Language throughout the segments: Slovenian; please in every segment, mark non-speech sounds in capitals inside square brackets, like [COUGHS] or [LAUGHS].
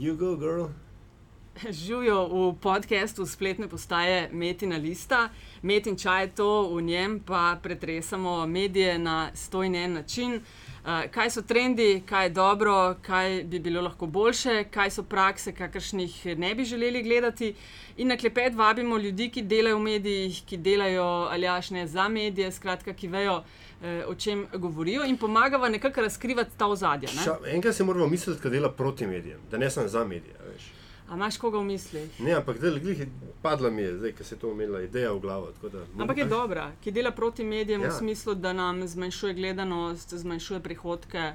You go, girl. Živijo v podkastu spletne postaje Metina Lista, Metin čaj je to, v njem pa pretresamo medije na stojen en način. Uh, kaj so trendi, kaj je dobro, kaj bi bilo lahko boljše, kaj so prakse, kakršnih ne bi želeli gledati. In na klepet vabimo ljudi, ki delajo v medijih, ki delajo ali ašne za medije, skratka, ki vejo, eh, o čem govorijo in pomagajo nekako razkrivati ta ozadja. Enkrat se moramo misliti, da dela proti medijem, da ne samo za medije. A imaš koga v mislih? Ne, ampak glih, padla mi je, zdaj, ker se je to imela ideja v glavo. Da, ampak je dobra, ki dela proti medijem ja. v smislu, da nam zmanjšuje gledanost, zmanjšuje prihodke.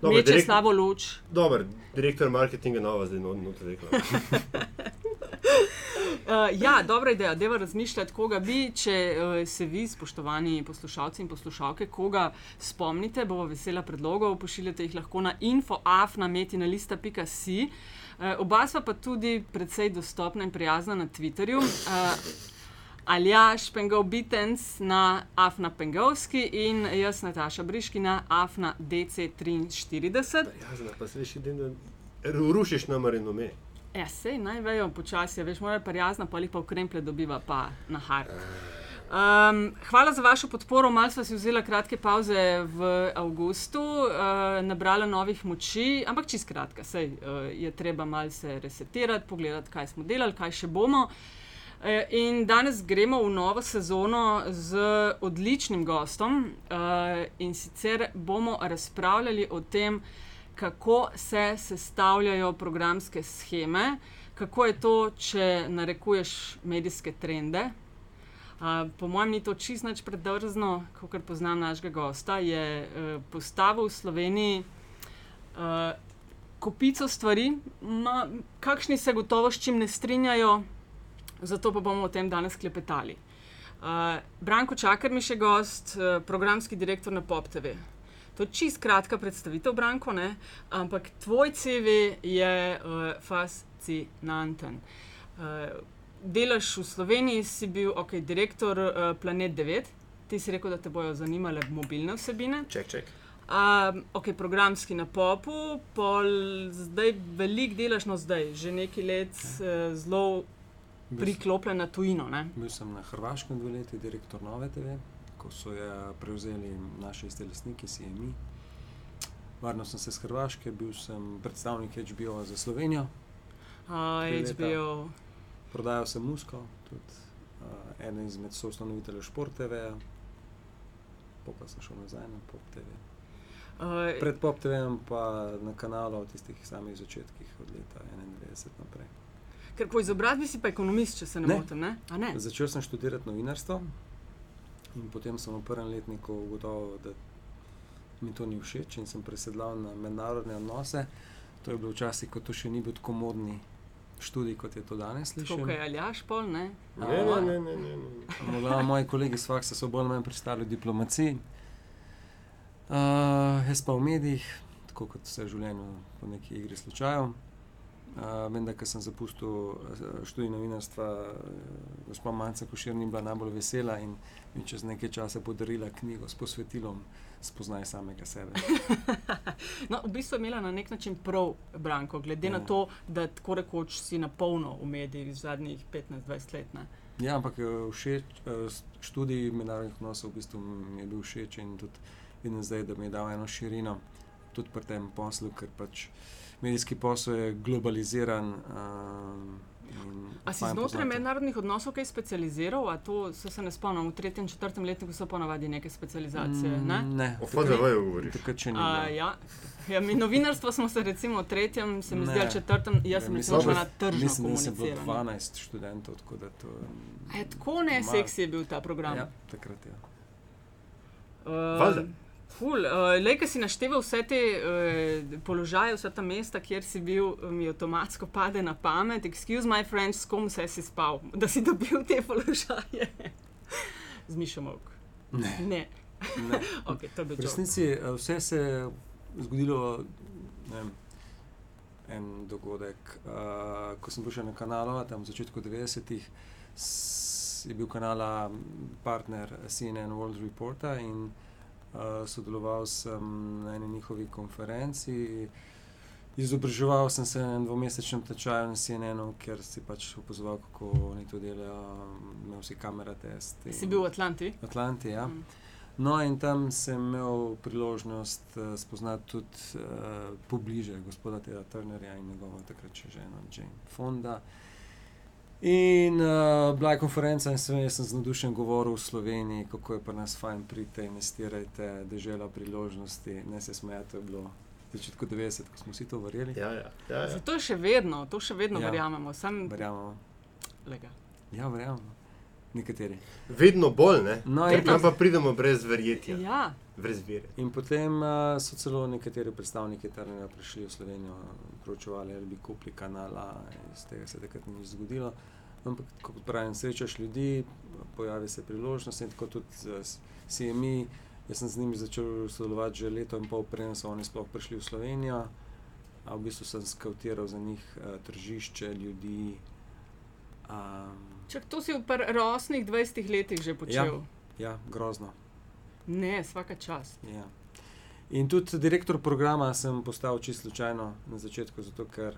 Dobar, Meče direkt, slabo luč. Dober, direktor marketinga nova zdaj noter rekla. [LAUGHS] Uh, ja, dobra ideja, da je razmišljati, koga bi, če uh, se vi, spoštovani poslušalci in poslušalke, koga spomnite, bo vesela predlogov, pošiljate jih lahko na infoafnametina.com. Uh, oba sva pa tudi precej dostopna in prijazna na Twitterju. Uh, Aljaš Pengov Bitens na Afna Pengovski in jaz Nataša Briški na Afna DC43. Ja, pa se veš, da rušiš na marino me. Ja, sej naj vejo počasi, veš, moja prijazna pa jih pa v kremple dobiva pa na har. Um, hvala za vašo podporo. Malce smo si vzeli kratke pauze v avgustu, uh, nabrala novih moči, ampak čist kratka, sej uh, je treba malce resetirati, pogledati, kaj smo delali, kaj še bomo. Uh, in danes gremo v novo sezono z odličnim gostom uh, in sicer bomo razpravljali o tem, kako se sestavljajo programske scheme, kako je to, če narekuješ medijske trende. Uh, po mojem, ni to čist nič predrzno, kot poznam našega gosta. Je uh, postavil v Sloveniji uh, kopico stvari, ma, kakšni se gotovo s čim ne strinjajo, zato pa bomo o tem danes klepetali. Uh, Branko Čakar mi je gost, uh, programski direktor na PopTV. To je čist kratka predstavitev, Branko, ne? ampak tvoj CV je uh, fascinanten. Uh, delaš v Sloveniji, si bil okay, direktor uh, Planet 9, ti si rekel, da te bodo zanimale mobilne vsebine. Ček, ček. Um, ok, programski na popu, pol zdaj veliko delaš, no zdaj, že nekaj let uh, zelo priklopljen na tujino. Ne? Bil sem na Hrvaškem dve leti, direktor Nove TV ko so jo prevzeli naši izdelniki, CMI. Varno sem se iz Hrvaške, bil sem predstavnik HBO za Slovenijo. Uh, HBO. Prodajal sem Musko, tudi uh, eden izmed soustanoviteljev Sport TV, pa sem šel nazaj na Pop TV. Uh, Pred Pop TV pa na kanalu v tistih samih začetkih od leta 91 naprej. Ker po izobrazbi si pa ekonomist, če se ne, ne. motim. Začel sem študirati novinarstvo. In potem sem v prvem letniku ugotovil, da mi to ni všeč in sem presedlal na mednarodne odnose. To je bilo včasih, ko to še ni bil tako modni študij, kot je to danes. Kot je Aljaš, pol ne. Ne, ne, ne. ne, ne, ne. Morda moji kolegi s faksa so bolj ali manj pristali v diplomaciji. Uh, jaz pa v medijih, tako kot vse življenje, po neki igri slučajev. Uh, vem, da sem zapustil študij novinarstva, gospod Manca Košir ni bila najbolj vesela in mi čez nekaj časa podarila knjigo s posvetilom Spoznaj samega sebe. [LAUGHS] no, v bistvu je imela na nek način prav, Branko, glede ja. na to, da tako rekoč si na polno v medijih zadnjih 15-20 let. Ne? Ja, ampak všeč, študij mednarodnih odnosov v bistvu mi je bil všeč in tudi vidim zdaj, da mi je dal eno širino tudi pri tem poslu, ker pač medijski posel je globaliziran. Um, A si znotraj mednarodnih odnosov kaj specializiral, a to se, se ne spomnim, v tretjem četrtem letniku so ponavadi neke specializacije? Mm, ne, ne. o FDV-ju govoriš. Ja. Ja, mi novinarstvo smo se recimo v tretjem, se mi zdi, četrtem, jaz ja, sem recimo na tržni. Mislim, da se bilo 12 študentov, tako da to. Je tako ne seksi je bil ta program? Ja, takrat je. Ja. Uh, Ful, uh, le, ki si našteval vse te uh, položaje, vse ta mesta, kjer si bil, mi avtomatsko pade na pamet. Excuse my friend, s kom se si spal, da si dobil te položaje. Zmišljamo. Ne. ne. ne. [LAUGHS] okay, v resnici vse se je zgodilo. Vem, En dogodek, uh, ko sem bil še na kanalu, tam v začetku 90-ih, je bil kanal partner CNN World Reporta in uh, sodeloval sem na eni njihovi konferenci Izobraževal sem se na dvomesečnem tečaju na CNN-u, ker si pač opazoval, kako oni to delajo, imel si kamera test. in- Si bil v Atlanti? Atlanti, ja. Mm. No, in tam sem imel priložnost uh, spoznati tudi uh, pobliže gospoda Tera Turnerja in njegovo takrat še ženo Jane Fonda. In uh, bila je konferenca, in sem, sem z navdušenjem govoril v Sloveniji, kako je pri nas fajn priti, investirajte, dežela priložnosti, ne se smejate, to je bilo začetku 90, ko smo vsi to verjeli. Ja, ja, ja, ja. Zato je še vedno, to še vedno Ja. verjamemo. Sam Verjamemo. lega. Ja, verjamemo. Nekateri. Vedno bolj, ne? No, Ker in, tam pa pridemo brez verjetja, Ja, brez vere. in potem uh, so celo nekateri predstavniki Turnerja prišli v Slovenijo, proučevali, ali bi kupili kanala, iz tega se takrat ni nič zgodilo. Ampak, kot pravim, srečaš ljudi, pojavi se priložnost in tako tudi z CMI. Jaz sem z njimi začel sodelovati že leto in pol, preden so oni sploh prišli v Slovenijo. A v bistvu sem skautiral za njih uh, tržišče, ljudi. Um, Čak, to si v par rosnih 20 letih že počel. ja, grozno. Ne, vsaka čast. Ja. In tudi direktor programa sem postal čisto slučajno na začetku, zato ker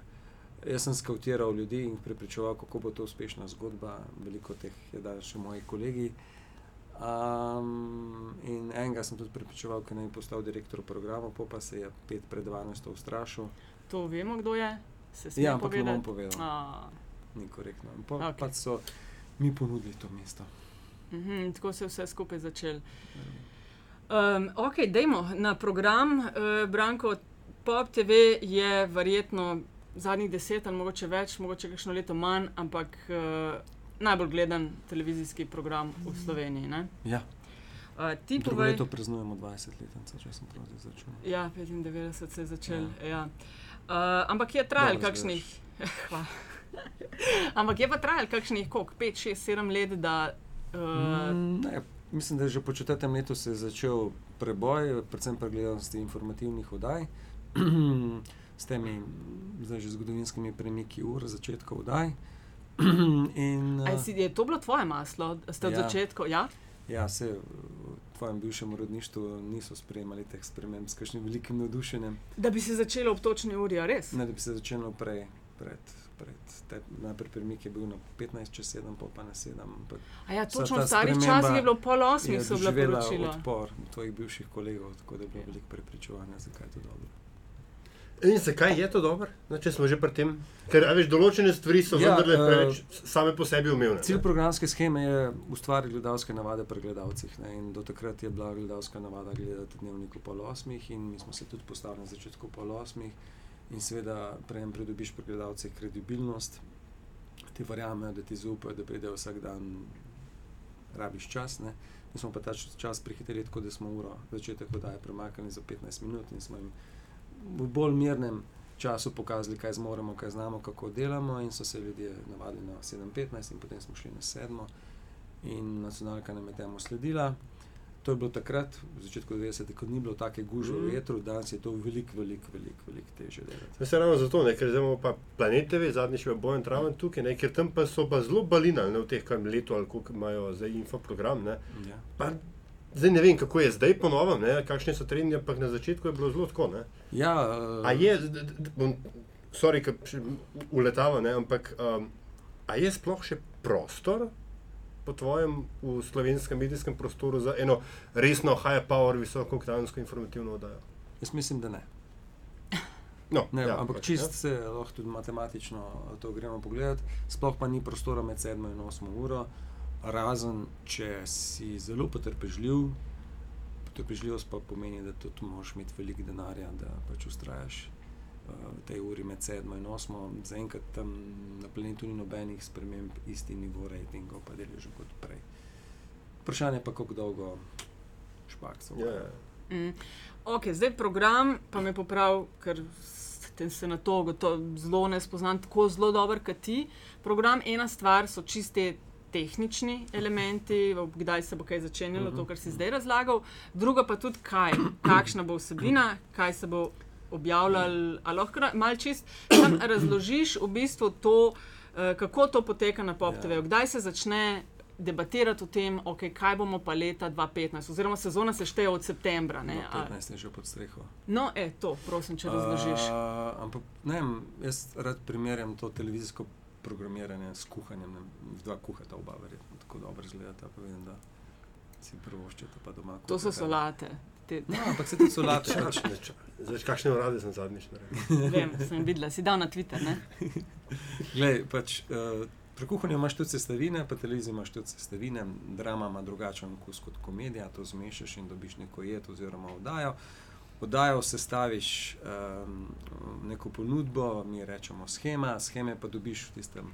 jaz sem skautiral ljudi in jih prepričeval, kako bo to uspešna zgodba. Veliko teh je dal še moji kolegi. Um, in enega sem tudi prepričeval, ker naj bi postal direktor programa, pol pa se je 5 pred 12 ustrašil. To vemo, kdo je. Se Ja, ampak ne bom povedati. povedal, A, ni korektno. Okej. okay. pač so mi ponudili to mesto. mhm, tako se je vse skupaj začel. Um, ok, dajmo na program. Uh, Branko, Pop TV je verjetno zadnjih deset ali mogoče več, mogoče kakšno leto manj, ampak uh, najbolj gledan televizijski program v Sloveniji. Ne? Ja, Uh, ti povej. leto praznujemo 20 let, če sem prav začel. Ja, 95 se je začel. Ja. Ja. Uh, ampak je trajal kakšnih. [LAUGHS] Hvala. Ampak je pa trajal kakšnih 5, 6, 7 let, da. Uh, Mm, ne, mislim, da je že po četrtem letu se je začel preboj, predvsem pri gledanosti informativnih oddaj, s temi zdaj že zgodovinskimi premiki ur, začetka oddaj. In, eh, si, je to bilo tvoje maslo, ste od Ja. začetka? Ja? ja, se v tvojem bivšem urodništvu niso sprejemali teh sprememb s kakšnim velikim navdušenjem. Da bi se začelo ob točni uri, res? Ne, da bi se začelo prej. Pred, te, najprej premik je bil na 15 čez 7, pol pa na 7. Ampak A ja, točno v starih časih je bilo pol osmih, so bila poročila. odpor tvojih bivših kolegov, tako da je bilo Ja. veliko prepričevanja, zakaj je to dobro. In zakaj je to dobro, no, če smo že pri tem? Ker a veš, določene stvari so Ja, vendarle eh, preveč same po sebi umevne. Cilj ne. programske scheme je ustvariti gledalske navade pri gledalcih. Ne? In do takrat je bila gledalska navada gledati dnevnik ob pol osmih, in mi smo se tudi postavili na začetku pol osmih. In seveda, prej pridobiš pri gledalcih kredibilnost, ti verjamejo, da ti zaupajo, da pridejo vsak dan, rabiš čas. Ne? Mi smo pa ta čas prihiteli tako, da smo uro začetek oddaje premaknili za 15 minut in smo jim v bolj mirnem času pokazali, kaj zmoremo, kaj znamo, kako delamo, in so se ljudje navadili na 7:15, in potem smo šli na 7. In nacionalka nam je temu sledila. To je bilo takrat, v začetku 90-ih, ko ni bilo take gužve Mhm. v vetru, danes je to veliko, veliko, veliko velik teže delati. Vse ravno zato, ne, ker zdaj imamo pa Planet TV, zadnjič je Bojan Traven tukaj, ne, ker tam pa so pa zelo balinali ne, v teh kam letu ali koliko imajo zdaj infoprogram. Ne. Ja. Pa, zdaj ne vem, kako je zdaj po novem, ne, kakšne so trendi, ampak na začetku je bilo zelo tako. Ne. Ja, uh, A je, d- d- bom, sorry, ker uletava, ne, ampak um, a je sploh še prostor po tvojem v slovenskem medijskem prostoru za eno resno high power, visoko oktansko informativno oddajo? Jaz mislim, da ne. [LAUGHS] No, ne ja, ampak pač, čist se lahko tudi matematično to gremo pogledati. Sploh pa ni prostora med 7 in 8 uro, razen če si zelo potrpežljiv. Potrpežljivost pa pomeni, da tudi moraš imeti veliko denarja, da pač ustrajaš v tej uri med 7 in 8. Zaenkrat tam na planetu ni nobenih sprememb, isti nivo rejtingov, pa delajo že kot prej. Vprašanje pa, kako dolgo špakcev. Ja, ja. Mm. Ok, zdaj program, pa me popravi, ker se na to gotovo zelo ne spoznam, tako zelo dober, kot ti. Program, ena stvar so čiste tehnični elementi, kdaj se bo kaj začenjalo, to, kar si zdaj razlagal, druga pa tudi kaj, kakšna bo vsebina, kaj se bo objavljalo. A lahko ra- malo čist [COUGHS] razložiš v bistvu to, eh, kako to poteka na Pop Ja. Kdaj se začne. debatirati o tem, okay, kaj bomo pa leta 2015, oziroma sezona se šteje od septembra. Ne, No, a- 15 je že pod streho. no, e, to, prosim, če razložiš. Uh, ampak ne vem, jaz rad primerjam to televizijsko programiranje s kuhanjem. Ne, dva kuhata oba, verjetno tako dobro izgledata, pa vem, da si prvoščete pa doma. To so kuhate. solate. Te, No, ampak se tudi solate. Čakaj, pač. Zdaj, kakšne urade sem zadnjič naredil? vem, sem videla, si dal na Twitter. Ne? [LAUGHS] Glej, pač, uh, pri kuhanju imaš tudi sestavine, pa televiziji imaš tudi sestavine. Drama ima drugačen okus kot komedija, to zmešaš in dobiš neko jed oziroma oddajo. Oddajo sestaviš um, neko ponudbo, mi rečemo schema, scheme pa dobiš v tistem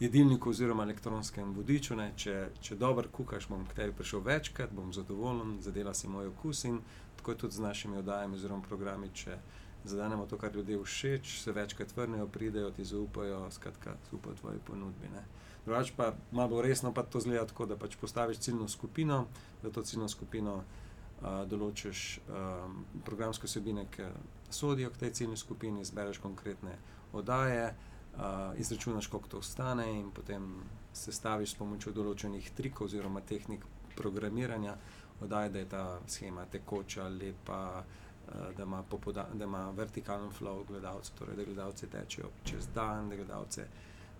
jedilniku oziroma elektronskem vodiču. Ne. Če, če dobro kuhaš, bom k tebi prišel večkrat, bom zadovoljen, zadela si moj okus in tako je tudi z našimi oddajami oziroma programi. Če zadanemo to, kar ljudem všeč, se večkrat vrnejo, pridejo, ti zaupajo, skratka, zaupajo tvoji ponudbi. Ne. Drugač pa malo resno pa to zgleda tako, da pač postaviš ciljno skupino, za to ciljno skupino uh, določiš um, programske vsebine, ki sodijo k tej ciljni skupini, izbereš konkretne oddaje, uh, izračunaš, koliko to stane in potem sestaviš s pomočjo določenih trikov oziroma tehnik programiranja oddaje, da je ta schema tekoča, lepa, uh, da ima, popoda, da ima vertikalen flow gledalcev, torej da gledalci tečejo čez dan, da gledalce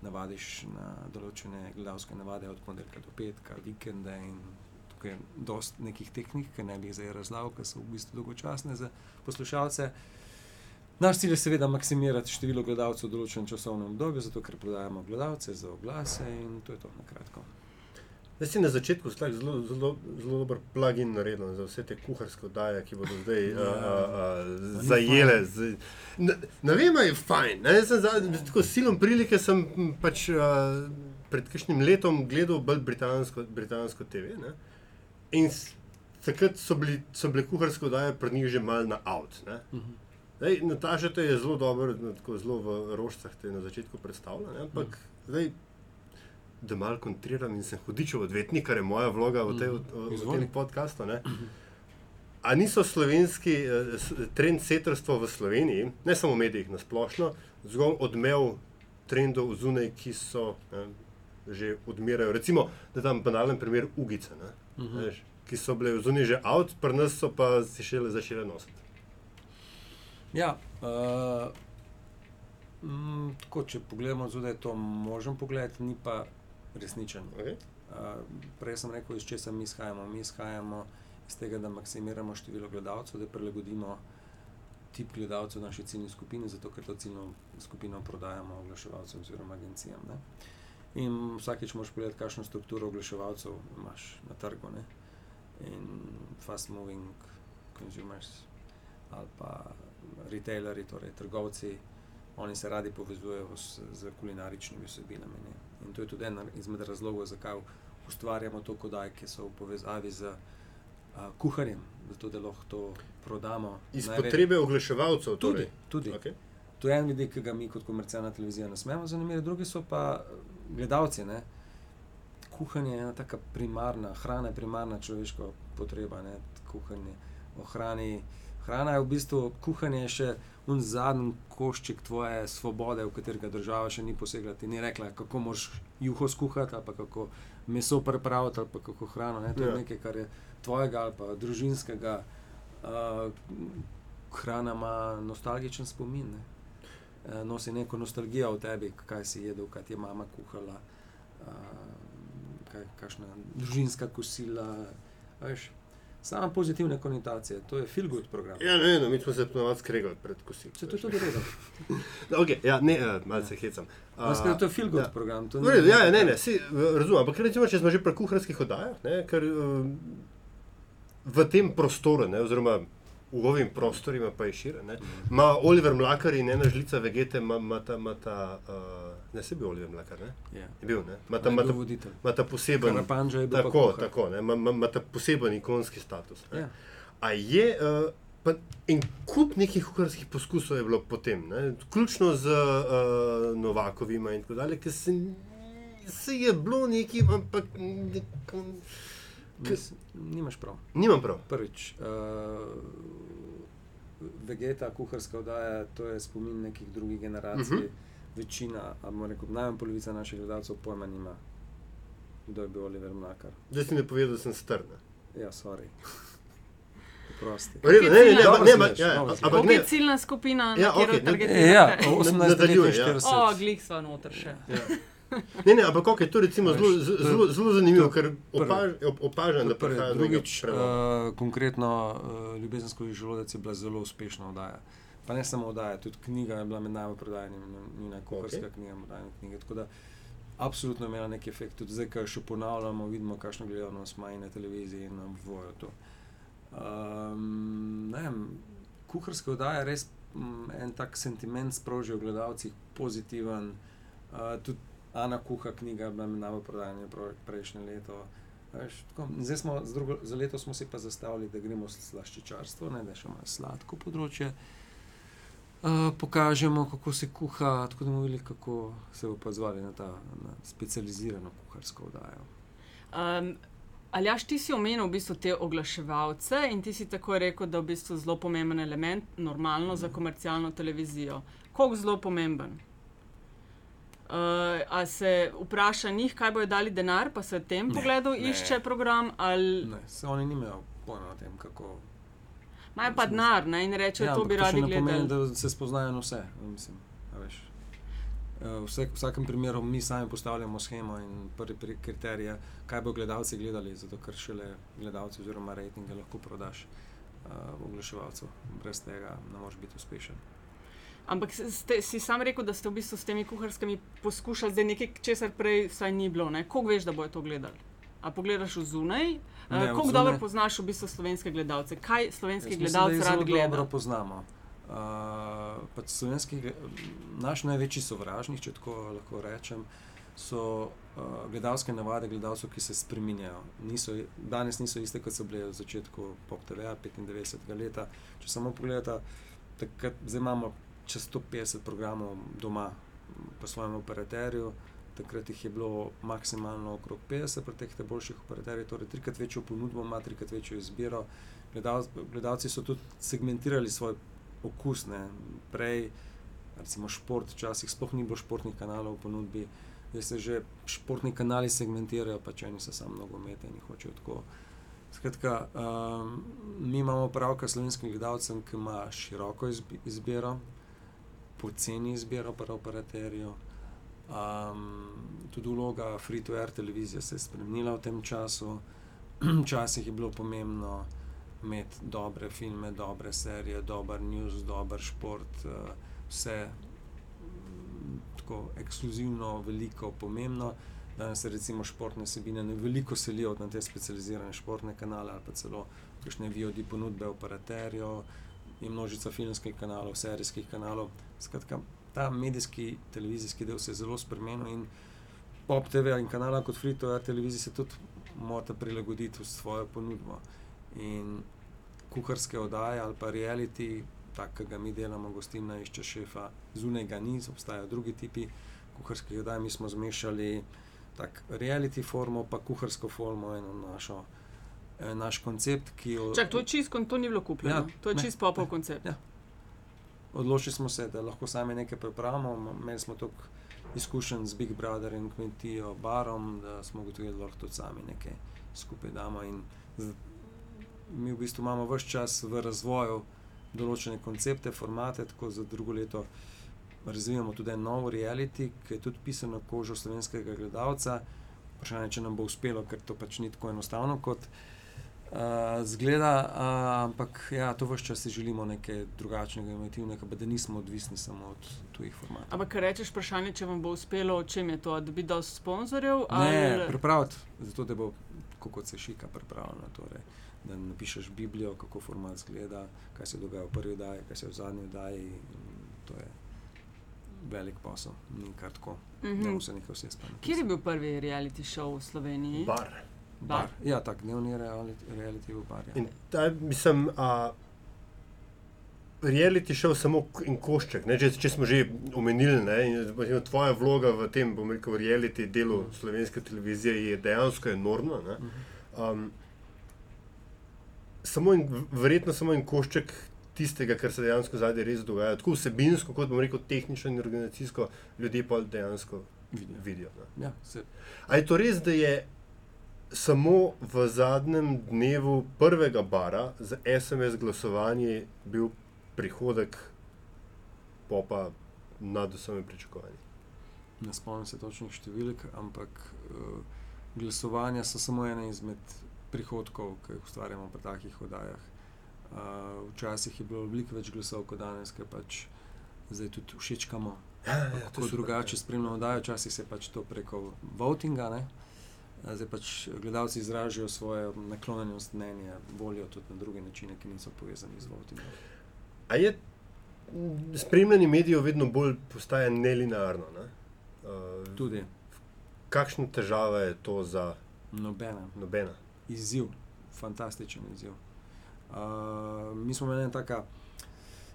navadiš na določene gledalske navade od ponedeljka do petka, vikende in tukaj je dosti nekih tehnik, ki ne bi zdaj razlagal, ker so v bistvu dolgočasne za poslušalce. Naš cilj je seveda maksimirati število gledalcev v določenem časovnem obdobju, zato ker prodajamo gledalce za oglase in to je to na kratko. Zdaj si na začetku zelo, zelo, zelo dober plugin naredil za vse te kuharske oddaje, ki bodo zdaj Ja. a, a, a, zajele. Z, ne, ne vem, je fajn. Ne, Jaz sem za, tako silom prilike sem pač a, pred kakšnim letom gledal bolj britansko, britansko TV. Ne, in takrat so, bili, so bile kuharske oddaje pred njih že mal na out. Ne. Zdaj, Nataša te je zelo dobro, tako zelo v rožcah te na začetku predstavila, ne, ampak mm. zdaj, da malo kontriram in sem hudičev odvetnik, kar je moja vloga v, tej, v, v, tem podkastu. Ne. A niso slovenski eh, trendsetrstvo v Sloveniji, ne samo v medijih, nasplošno, zgolj odmev trendov zunaj, ki so ne, že odmirajo. Recimo, da dam banalen primer Ugice, ne, Mhm. veš, ki so bile zunaj že out, pri nas so pa si šele začele nositi. Ja, uh, mm, tako, če pogledamo zunaj, je to možen pogled, ni pa resničen. Okay? Uh, prej sem rekel, iz česa mi izhajamo. Mi izhajamo iz tega, da maksimiramo število gledalcev, da prilagodimo tip gledalcev naši ciljni skupini, zato ker to ciljno skupino prodajamo oglaševalcem oziroma agencijam. Ne? In vsakeč moraš pogledati, kakšno strukturo oglaševalcev imaš na trgu. Ne? In fast moving consumers ali pa retailerji, torej trgovci, oni se radi povezujejo s, z kulinaričnimi vsebinami. Ne? In to je tudi ena izmed razlogov, zakaj ustvarjamo to kodaj, ki so v povezavi z a, kuharjem, zato da lahko to prodamo. Iz največ- potrebe oglaševalcev. Tudi, Torej. tudi. Okay. To je en vidik, ki ga mi kot komercialna televizija ne smemo zanemariti, drugi so pa eh, gledalci. Ne? Kuhanje je ena taka primarna, hrana je primarna človeška potreba, ne? kuhanje ohrani. Hrana je v bistvu, kuhanje je še un zadnji košček tvoje svobode, v katerega država še ni posegla. Ti ni rekla, kako moraš juho skuhati, ali kako meso pripraviti, ali kako hrano. Ne? To je Ja. nekaj, kar je tvojega ali pa družinskega. Uh, hrana ima nostalgičen spomin. Ne? Eh, nosi neko nostalgijo v tebi, kaj si jedel, kaj ti je mama kuhala, uh, kaj, kakšna družinska kosila. Veš, sama pozitivne konotacije, to je feel good program. Ja, ne, no, mi smo se ponovadi skregali pred kosilom. Se to je tudi redo. [LAUGHS] Okay, ja, ne, uh, malce hecam. Uh, to je feel good ja. program. to V ni redu, ja, nekaj, ne, kar- ne, si, v- razumem. Ampak recimo, če smo že pri kuharskih oddajah, ne, ker um, v tem prostoru, ne, oziroma v ovim prostorima pa je šire, ne, ima Oliver Mlakar in ena žlica vegete, ima, ta, ima ta uh, ne se bi Oliver Mlakar, ne, Ja. je bil, ne, ima ta, On je ima bil ta, voditelj. ima ta poseben, je bil pa tako, tako, ne, ima, ta poseben ikonski status. Ne. Ja. A je, uh, pa en kup nekih kuharskih poskusov je bilo potem, ne? vključno z uh, Novakovima in tako dalje, ki se, se je bilo neki, ampak k, Mis- Nimaš prav. nimam prav. Prvič, uh, vegeta, kuharska oddaja, to je spomin nekih drugih generacij. Uh Mhm. -huh. Večina, ali rekel, najmanj polovica naših gledalcev pojma nima, kdo je bil Oliver Mlakar. Zdaj si mi povedal, da sem strn. Ja, sorry. Prosti. Redo, ne, ne, ne, Dobro ne, ja, dobro si ampak ne. je ciljna skupina, na Ja, katero okej, ne- targetirate? Ja, Na- 18 nadaljuje, ja. 49. O, glih sva noter še. Ja. Ne, ne, ampak kako je to recimo zelo, zelo, zanimivo, ker opaž, op- opažam, da prihaja drugič, uh, konkretno uh, Ljubezensko želodec je bila zelo uspešna oddaja. Pa ne samo oddaja, tudi knjiga je bila med najbolj prodajanimi, njena kuharska Okej. okay. knjiga, moderne knjige. Tako da absolutno imela nek efekt. Tudi zdaj, ko še ponavljamo, vidimo, kakšno gledanost ima na televiziji in na voju to. Um, ne vem, kuharska oddaja res mm, en tak sentiment sproži v gledalcih, pozitiven. Uh, tudi Ana Kuha knjiga je bila med najbolj prodajana pro- prejšnje leto. Veš, tako, zdaj smo, z drugo, za leto smo si pa zastavili, da gremo v slaščičarstvo, ne, da je še malo sladko področje. Uh, pokažemo, kako se kuha, tako da bomo videli, kako se bo pa zvali na ta na specializirano kuharsko oddajo. Um, Aljaš, ti si omenil v bistvu te oglaševalce in ti si tako rekel, da je v bistvu zelo pomemben element, normalno za komercialno televizijo. Koliko zelo pomemben? Uh, a se vpraša njih, kaj bojo dali denar, pa se v tem Ne, pogledu ne. išče program, ali Ne, se oni nimajo pojma o tem, kako. Imajo pa denar in rečejo, ja, to bi radi ne pomeni, gledali. da se spoznajo na vse. Mislim. Eh, Vse, v vsakem primeru mi sami postavljamo schemo in prvi kriterij kaj bo gledalci gledali, zato ker šele gledalci oziroma rejtinge lahko prodaš uh, oglaševalcev. Brez tega ne moreš biti uspešen. Ampak ste, si sam rekel, da ste v bistvu s temi kuharskimi poskušali zdaj nekaj, česar prej vsaj ni bilo. Ne? Koliko veš, da bojo to gledali? A pogledaš v zunaj? Ne, Ne, od Koliko zunaj. dobro poznaš v bistvu slovenske gledalce? Kaj slovenski Jaz mislim, gledalec da jih rad zelo gleda? dobro poznamo. Uh, pač slovenski, naš največji sovražnik, če tako lahko rečem, so uh, gledalske navade gledalcev, ki se spreminjajo. Niso, danes niso iste, kot so bile v začetku Pop TV-ja 95. leta. Če samo pogledate, takrat imamo čez 150 programov doma po svojem operaterju. Takrat jih je bilo maksimalno okrog 50, pri teh boljših operaterjih, torej trikrat večjo ponudbo, ima trikrat večjo izbiro. Gledal, gledalci so tudi segmentirali svoj okus. Ne. Prej, recimo, šport, včasih sploh ni bilo športnih kanalov v ponudbi, zdaj se že športni kanali segmentirajo, pa če eni so samo nogomete in hočejo tako. Skratka, um, mi imamo pravka s slovenskim gledalcem, ki ima široko izbi- izbiro, poceni izbiro pri operaterju. Um, tudi vloga free-to-air televizije se je spremenila v tem času. [CLEARS THROAT] Včasih je bilo pomembno imeti dobre filme, dobre serije, dober news, dober šport, uh, vse mm, tako ekskluzivno, veliko, pomembno. Danes se recimo športne sebine ne veliko selijo na te specializirane športne kanale ali pa celo kakšne VOD ponudbe operaterjev, je množica filmskih kanalov, serijskih kanalov. Skratka, ta medijski, televizijski del se je zelo spremenil in Pop TV in kanala kot Free to Air televizija se tudi morata prilagoditi v svojo ponudbo. In kuharske oddaje ali pa reality, tak, ki ga mi delamo, gostilna išče šefa, zunaj ga ni, obstajajo drugi tipi kuharskih oddaj, mi smo zmešali tak reality formo, pa kuharsko formo, eno našo. eh, Naš koncept, ki jo Čak, to je čisto, to ni bilo kupljeno. Ja, to je ne, čisto popov ne, koncept. ja. Odločili smo se, da lahko sami nekaj pripravimo. Imeli smo toliko izkušenj z Big Brother in kmetijo, barom, da smo ugotovili, da lahko tudi sami nekaj skupaj damo. In mi v bistvu imamo vse čas v razvoju določene koncepte, formate, tako za drugo leto razvijamo tudi nov reality, ki je tudi pisan na kožo slovenskega gledalca. Vprašanje, če nam bo uspelo, ker to pač ni tako enostavno kot uh, zgleda, uh, ampak ja, to vse čas si želimo nekaj drugačnega, inovativnega, pa da nismo odvisni samo od tujih formatov. Ampak, kar rečeš, vprašanje, če vam bo uspelo, o čem je to, da bi dal sponzorjev? Ne, ali- pripraviti, zato da bo kot se šika pripravljena. Torej, da napišeš Biblijo, kako format izgleda, kaj se dogaja v prvi oddaji, kaj se v zadnji oddaji. To je velik posel, ni kar tako. Ne Mhm. moremo se nekaj vse spomniti. Kje je bil prvi reality show v Sloveniji? Bar. Bar. Ja, tak dnevni reality, reality bar. Ja. In ta, mislim, a, reality šel samo en košček. Ne, če, če smo že omenili, ne, in tvoja vloga v tem, bom rekel, reality delu slovenske televizije je dejansko enormna. Ne. Um, samo in, verjetno samo en košček tistega, kar se dejansko zadaj res dogaja. Tako vsebinsko, kot bom rekel, tehnično in organizacijsko, ljudje pa dejansko Vidijo. vidijo. Ne. Ja, se, A je to res, da je samo v zadnjem dnevu prvega bara za SMS glasovanje bil prihodek popa nad vsemi pričakovanji. Ne spomnim se točnih številk, ampak uh, glasovanja so samo ena izmed prihodkov, ki jih ustvarjamo pri takih oddajah. Uh, včasih je bilo veliko več glasov kot danes, ker pač zdaj tudi všečkamo. Ja, ja, to Tako drugače ja. spremljamo oddajo, včasih se pač to preko votinga. Ne? Zdaj pač gledalci izražajo svoje naklonjenost, mnenje, voljo tudi na druge načine, ki niso povezani z votingom. A je spremljanje medijev vedno bolj postaja nelinearno? Ne? Uh, Tudi kakšna težava je to za nobena. nobena? izziv, fantastičen izziv. Uh, mi smo eno tako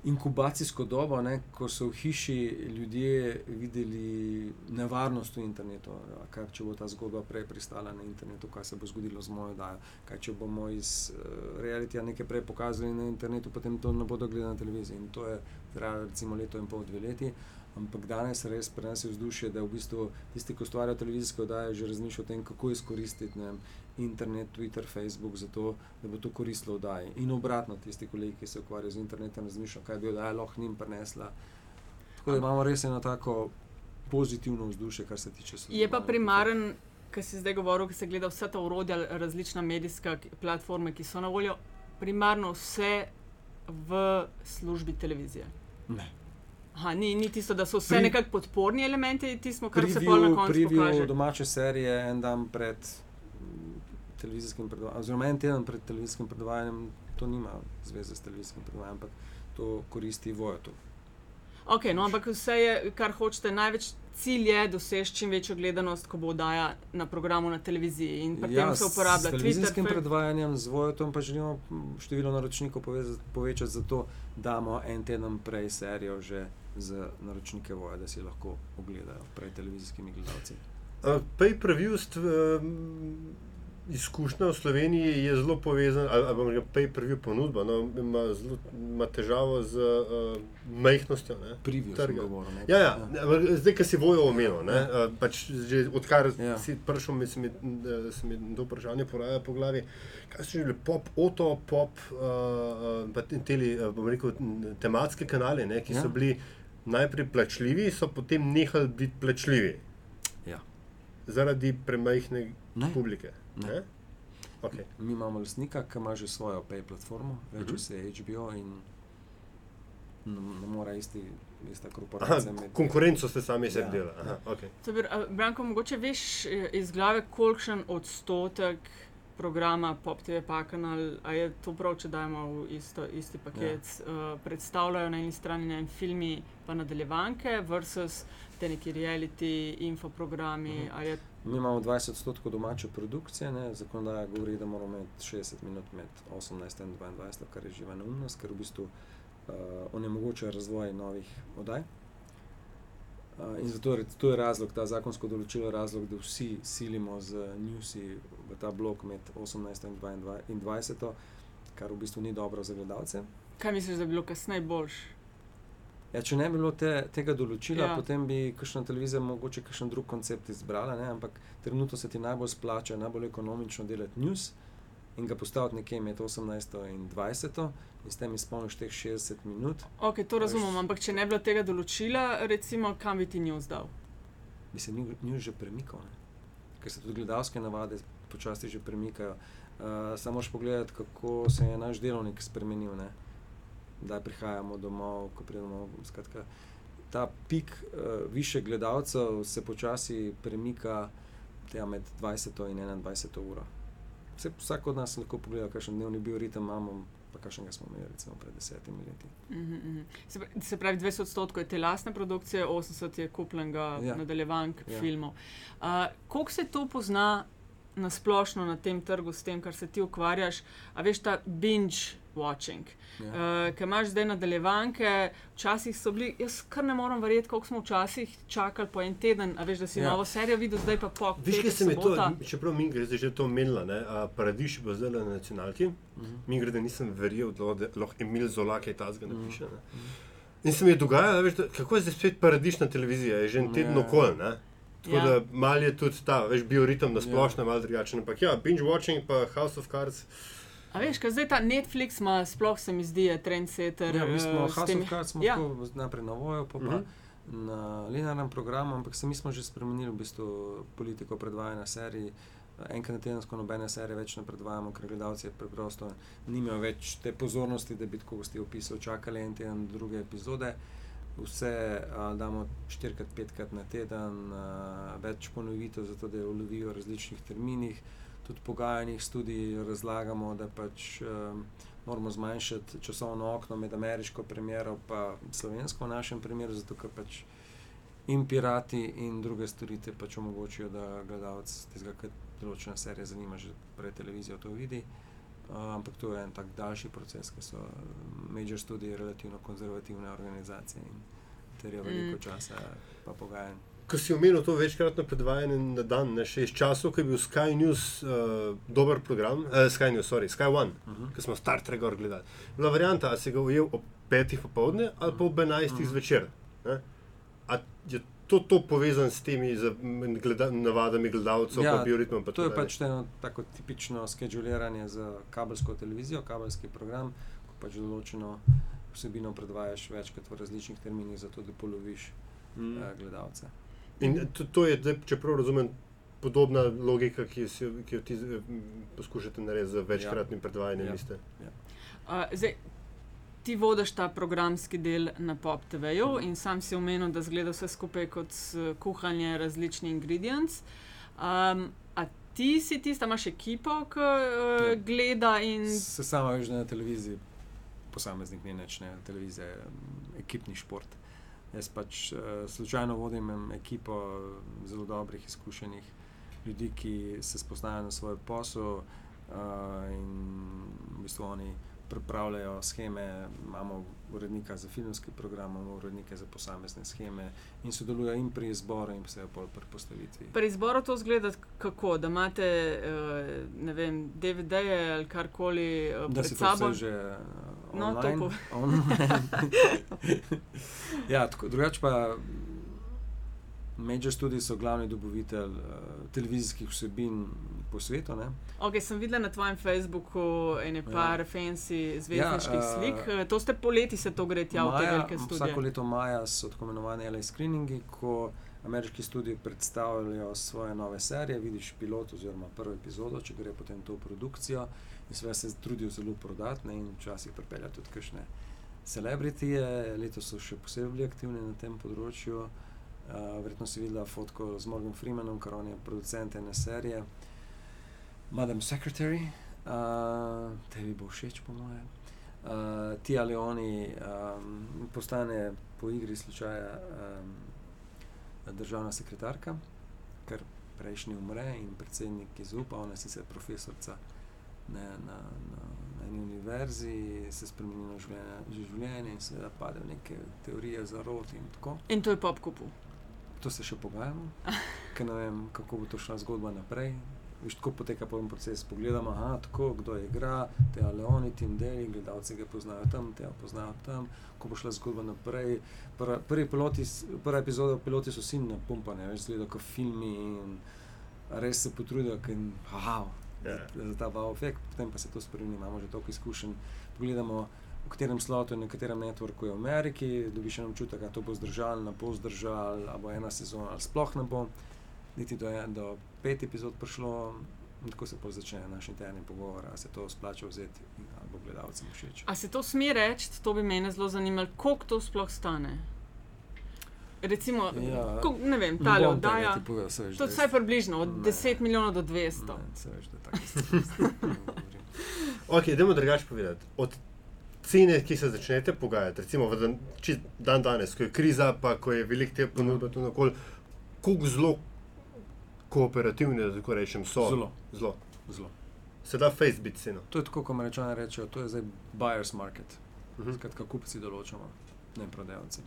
inkubacijsko dobo, ne, ko so v hiši ljudje videli nevarnost v internetu. Kaj, če bo ta zgodba prej pristala na internetu, kaj se bo zgodilo z mojo oddajo. Kaj, če bomo iz uh, realitija nekaj prej pokazali na internetu, potem to ne bodo gledali na televiziji. In to je trajalo recimo leto in pol, dve leti. Ampak danes res prenese vzdušje, da v bistvu tisti, ki ustvarjajo televizijske oddaje, že razmišljajo o tem, kako izkoristiti ne internet, Twitter, Facebook, zato da bo to koristilo oddaji. In obratno, tisti kolegi, ki se ukvarjajo z internetom, razmišljajo, kaj bi oddaja lahko njim prenesla. Tako da imamo res eno tako pozitivno vzdušje, kar se tiče sodelovanja. Je pa primaren, kar si zdaj govoril, ki se gleda vsa ta urodja, različna medijska platforme, ki so na voljo, primarno vse v službi televizije. Ne. Aha, ni, ni tisto, da so vse nekako podporni elementi, tisto, kar se pol na koncu Preview pokaže. domače serije en dan pred televizijskim predvajanjem, oziroma en teden pred televizijskim predvajanjem, to nima zveze s televizijskim predvajanjem, ampak to koristi Vojotu. Ok, no, ampak vse je, kar hočete, največ cilj je doseči čim večjo gledanost, ko bo oddaja na programu na televiziji. In pri tem se uporablja televizijskim Twitter. Fe- predvajanjem z Vojotom pa želimo število naročnikov poveza- povečati, zato damo en teden prej serijo že za naročnike Voja, da si lahko ogledajo pred televizijskimi gledalci. Uh, Pay-per-view st- um, izkušnja v Sloveniji je zelo povezana, ali, ali bomo rekli pay-per-view ponudba, no, ima, zelo, ima težavo z uh, majhnostjo. Trga. govoril. ne. Ja, ja. ampak Zdaj, ki si vojo omenil, Ja. uh, pač že odkar Ja. ja. si prišel, mi se mi, se mi to vprašanje poraja po glavi. Kaj so že bili pop, oto, pop, uh, teli, bom rekel, tematske kanale, ne, ki ja. Ja. so bili najprej plačljivi, so potem nehali biti plačljivi. Ja. Zaradi premajhne Ne. publike. Ne. Okay. Mi imamo lastnika, ki ima že svojo pay platformo, reče Mhm. se HBO in ne, more isti, ista Aha, korporacija imeti. konkurenco ste sami sebi Ja. delali. Aha, okay. To bi- a, Branko, mogoče veš eh, iz glave, kolikšen odstotek programa Pop TV Pakanal, a je to prav, če dajemo v isto, isti paket, ja. uh, predstavljajo na eni strani ne filmi, pa nadaljevanke versus te neki reality, infoprogrami. Mhm. Uh -huh. Mi imamo 20 odstotkov domače produkcije, ne? zakonodaja govori, da moramo imeti 60 minut med 18 in 22, kar je živa neumnost, ker v bistvu uh, onemogoča razvoj novih oddaj. Uh, in zato je, to je razlog, ta zakonsko določilo je razlog, da vsi silimo z newsi v ta blok med 18 in 22 in 20, kar v bistvu ni dobro za gledalce. kaj misliš, da bi bilo kasneje boljš? Ja, če ne bi bilo te, tega določila, Ja. potem bi kakšna televizija mogoče kakšen drug koncept izbrala, ne? ampak trenutno se ti najbolj splača, najbolj ekonomično delati news in ga postaviti nekje med 18 in 20 in s tem izpolniš teh 60 minut, Ok, to razumem, Veš- ampak če ne bi bilo tega določila, recimo, kam bi ti news dal? bi se new- news že premikal, ne? ker se tudi gledalske navade počasi že premikajo. Uh, samo moraš pogledati, kako se je naš delovnik spremenil. Ne? Da prihajamo domov, ko pridemo. Skratka, ta pik uh, više gledalcev se počasi premika tja med 20 in 21 uro. Vse, vsak od nas lahko pogleda, kakšen dnevni bioritem imamo, pa kakšnega smo imeli recimo pred desetimi leti. Mhm, mhm. Se pravi- Se pravi, 20 odstotkov je te lastne produkcije, 80 je kupljenega ja. Ja. nadaljevank, ja. Ja. filmov. Uh, Kako se to pozna na splošno na tem trgu, s tem, kar se ti ukvarjaš? A veš ta binge watching, Ja. uh, ki imaš zdaj nadaljevanke, včasih so bili, jaz kar ne morem verjeti, koliko smo včasih čakali po en teden, a veš, da si ja. Ja. novo serijo videl, zdaj pa po Viš, kaj se mi to, čeprav mi gre že to omenila, ne, a, Paradiž bo zdaj na nacionalki. Mhm. Mi gre, da nisem verjel, da lahko Emil Zola kaj tazga napiše. Ne. Mhm. In se mi je dogajalo, veš, da, kako je zdaj spet paradižna televizija, je že en teden Ja. okoli. Ne. Tako ja. da mal je tudi ta, veš, bioritem na splošno, ja. malo drugačen. Ampak ja, binge watching pa House of Cards. A veš, kaj zdaj ta Netflix ima, sploh se mi zdi, je trendsetter. Ja, mi smo House temi- Cards, smo Ja. ja. najprej na voju, pa, pa Mhm. na linearnem programu, ampak se mi smo že spremenili v bistvu politiko predvajanja serij. Enkrat na tedensko nobene serije več ne predvajamo, ker gledalci preprosto nimajo več te pozornosti, da bi tako ste opisali, čakali en teden druge epizode. Vse a, damo štirikrat, petkrat na teden, a, več ponovitev, zato da jo ulovijo v različnih terminih. Tudi pogajanjih študij razlagamo, da pač um, moramo zmanjšati časovno okno med ameriško premjero in slovensko v našem primeru, zato ker pač in pirati in druge storitve pač omogočijo, da gledalec tistega, kar določena serija zanima, že pred televizijo to vidi. Uh, ampak to je en tak daljši proces, ker so major študije relativno konzervativne organizacije in terjajo veliko Mm. časa pa pogajanj. Ko si omenil to večkratno predvajanje na dan, ne še iz časov, ko je bil Sky News uh, dober program, uh, Sky News, sorry, Sky One, Uh -huh. ki smo Star Trek gledali. Bila varianta, ali si ga ujel ob petih popovdne ali pa ob enajstih Mhm. zvečer. Ne? A je to, to povezano s temi z, gleda, navadami gledalcev, Ja, pa bioritmom? Pa To je pač eno tako tipično skeduliranje za kabelsko televizijo, kabelski program, ko pač določeno vsebino predvajaš večkrat v različnih terminih, zato da poloviš Mm. eh, gledalce. In to, to je, zdaj, če prav razumem, podobna logika, ki, si, ki jo ti eh, poskušate narediti z večkratnim predvajanjem. Ja. Ja. Uh, zdaj, ti vodiš ta programski del na Pop TV-ju in sam si omenil, da zgleda vse skupaj kot eh, kuhanje različnih ingredients. Um, a ti si tista, imaš ekipo, ki uh, Ja. gleda in. Se sama veš, da na televiziji posameznik ni več, ne, televizija je mm, ekipni šport. Jaz pač uh, slučajno vodim ekipo zelo dobrih, izkušenih ljudi, ki se spoznajo na svoj posel uh, in v bistvu oni pripravljajo scheme. Imamo urednika za filmski program, imamo urednike za posamezne scheme in sodelujejo in pri izboru, in vse pol pri postavitvi. Pri izboru to zgleda kako, da imate uh, vem, DVD-je ali karkoli uh, Da pred se to sabo. vse že uh, No, to online. pove. online. [LAUGHS] ja, tako, drugače pa Major Studios so glavni dobavitelj uh, televizijskih vsebin po svetu. Ne? Okay, sem videla na tvojem Facebooku ene par ja. fancy zvezdniških Ja, ja, eh, slik. Uh, to ste poleti se to gre tja v te Maja- velike Vsako studije. leto maja so tako imenovani LA screeningi, ko ameriški studiji predstavljajo svoje nove serije, vidiš pilot oziroma prvo epizodo, če gre potem to v produkcijo in sve se trudijo zelo prodati ne, in včasih pripeljajo tudi kakšne celebritije, letos so še posebej bili aktivni na tem področju. Uh, verjetno si videla fotko z Morganom Freemanom, ker on je producent ene serije. Madam Secretary, uh, tebi bo všeč, po mojem. Uh, Tia Leoni um, postane po igri slučaja um, državna sekretarka, ker prejšnji umre in predsednik izupa, ona je sicer profesorica ne, na, na, na eni univerzi, se spremeni na življenje, življenje in seveda pade v neke teorije zarot in tako. In to je pop kupu. To se še pogajamo, ker ne vem, kako bo to šla zgodba naprej. Viš, tako poteka potem proces. Pogledamo, aha, tako, kdo je igra, te Leoni, Tim Daly, gledalci ga poznajo tam, te poznajo tam, ko bo šla zgodba naprej. Prva, prvi piloti, prva epizoda, piloti so vsi napumpani, več zgledajo kot filmi in res se potrudijo, ker wow, Ja. za ta wow efekt, potem pa se to spremeni, imamo že toliko izkušenj. Pogledamo, v katerem slotu in na katerem networku je v Ameriki, dobiš en občutek, da to bo zdržal, ne bo zdržal, ali bo ena sezona ali sploh ne bo. Niti do, en- do pet epizod prišlo, in tako se pa začne naš interni pogovor, ali se to splača vzeti in ali bo gledalcem všeč. A se to sme reči, to bi me zelo zanimalo, koliko to sploh stane? Recimo, Ja. koliko, ne vem, ta bom oddaja. To je vsaj približno, od Ne. 10 milijonov do 200. Ne, saj veš, da govorim. Ok, idemo drugače povedati. Od cene, ki se začnete pogajati, recimo v dan, dan danes, ko je kriza, pa ko je velik te ponudbe tu nakol, koliko zelo kooperativni, da tako rečem, so. Zelo. zelo. Zelo. Se da face biti ceno. To je tako, kot američani rečejo, to je zdaj buyer's market. Mhm. Skratka, kupci določamo, ne prodajalci.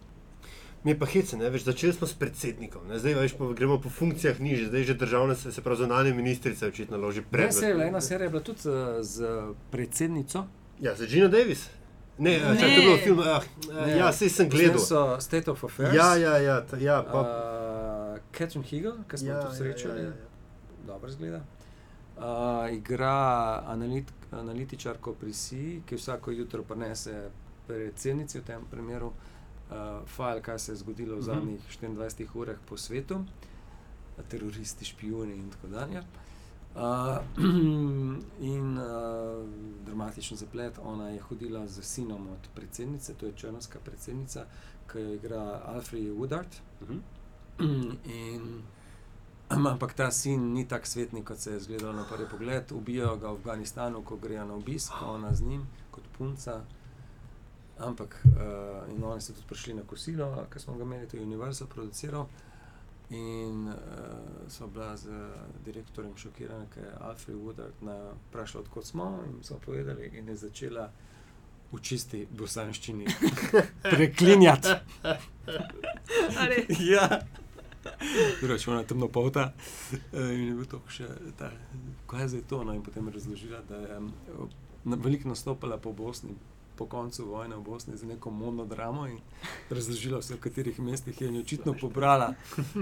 Mi je pa hece, ne veš, začeli smo s predsednikom, ne? zdaj veš, pa gremo po funkcijah niže, zdaj že državna, se, se pravi, zunanje ministrice očitno loži Ne, pred. se, ena serija je bila tudi z, z predsednico. Ja, za Gina Davis. Ne, Ne. ne. Čak, to je bilo film, ah, Ne. ja, sej sem gledal. so State of Affairs. Ja, ja, ja, ta, ja pa, Uh, Catherine Hegel, ki smo jo tudi srečali, ja, ja, ja. dobro zgleda. Uh, igra analit, analitičarko pri SI, ki vsako jutro prinese predsednici v tem primeru uh, file, kaj se je zgodilo v Mhm. zadnjih 24 urah po svetu, teroristi, špijuni in tako dalje. Uh, [CLEARS THROAT] in uh, dramatičen zaplet, ona je hodila z sinom od predsednice, to je črnska predsednica, ki jo igra Alfred Woodard. Mhm. [CLEARS THROAT] In, [CLEARS THROAT] ampak ta sin ni tako svetnik, kot se je zgledal na prvi pogled. Ubijajo ga v Afganistanu, ko grejo na obisk, ona z njim, kot punca. Ampak uh, in oni so tudi prišli na kosilo, ki smo ga imeli, to je Universal produciral. In uh, so bila z direktorjem šokirana, ker je Alfred Woodard na vprašal, odkot smo. In so povedali, in je začela v čisti bosanščini [LAUGHS] preklinjati. [LAUGHS] Ja. Drugače, ona temno polta. eh, In je bil to še ta, kaj je zdaj to. No, in potem je razložila, da je na, veliko nastopila po Bosni. Po koncu vojne v Bosni za neko modno dramo in razložila vse, v katerih mestih je in je očitno pobrala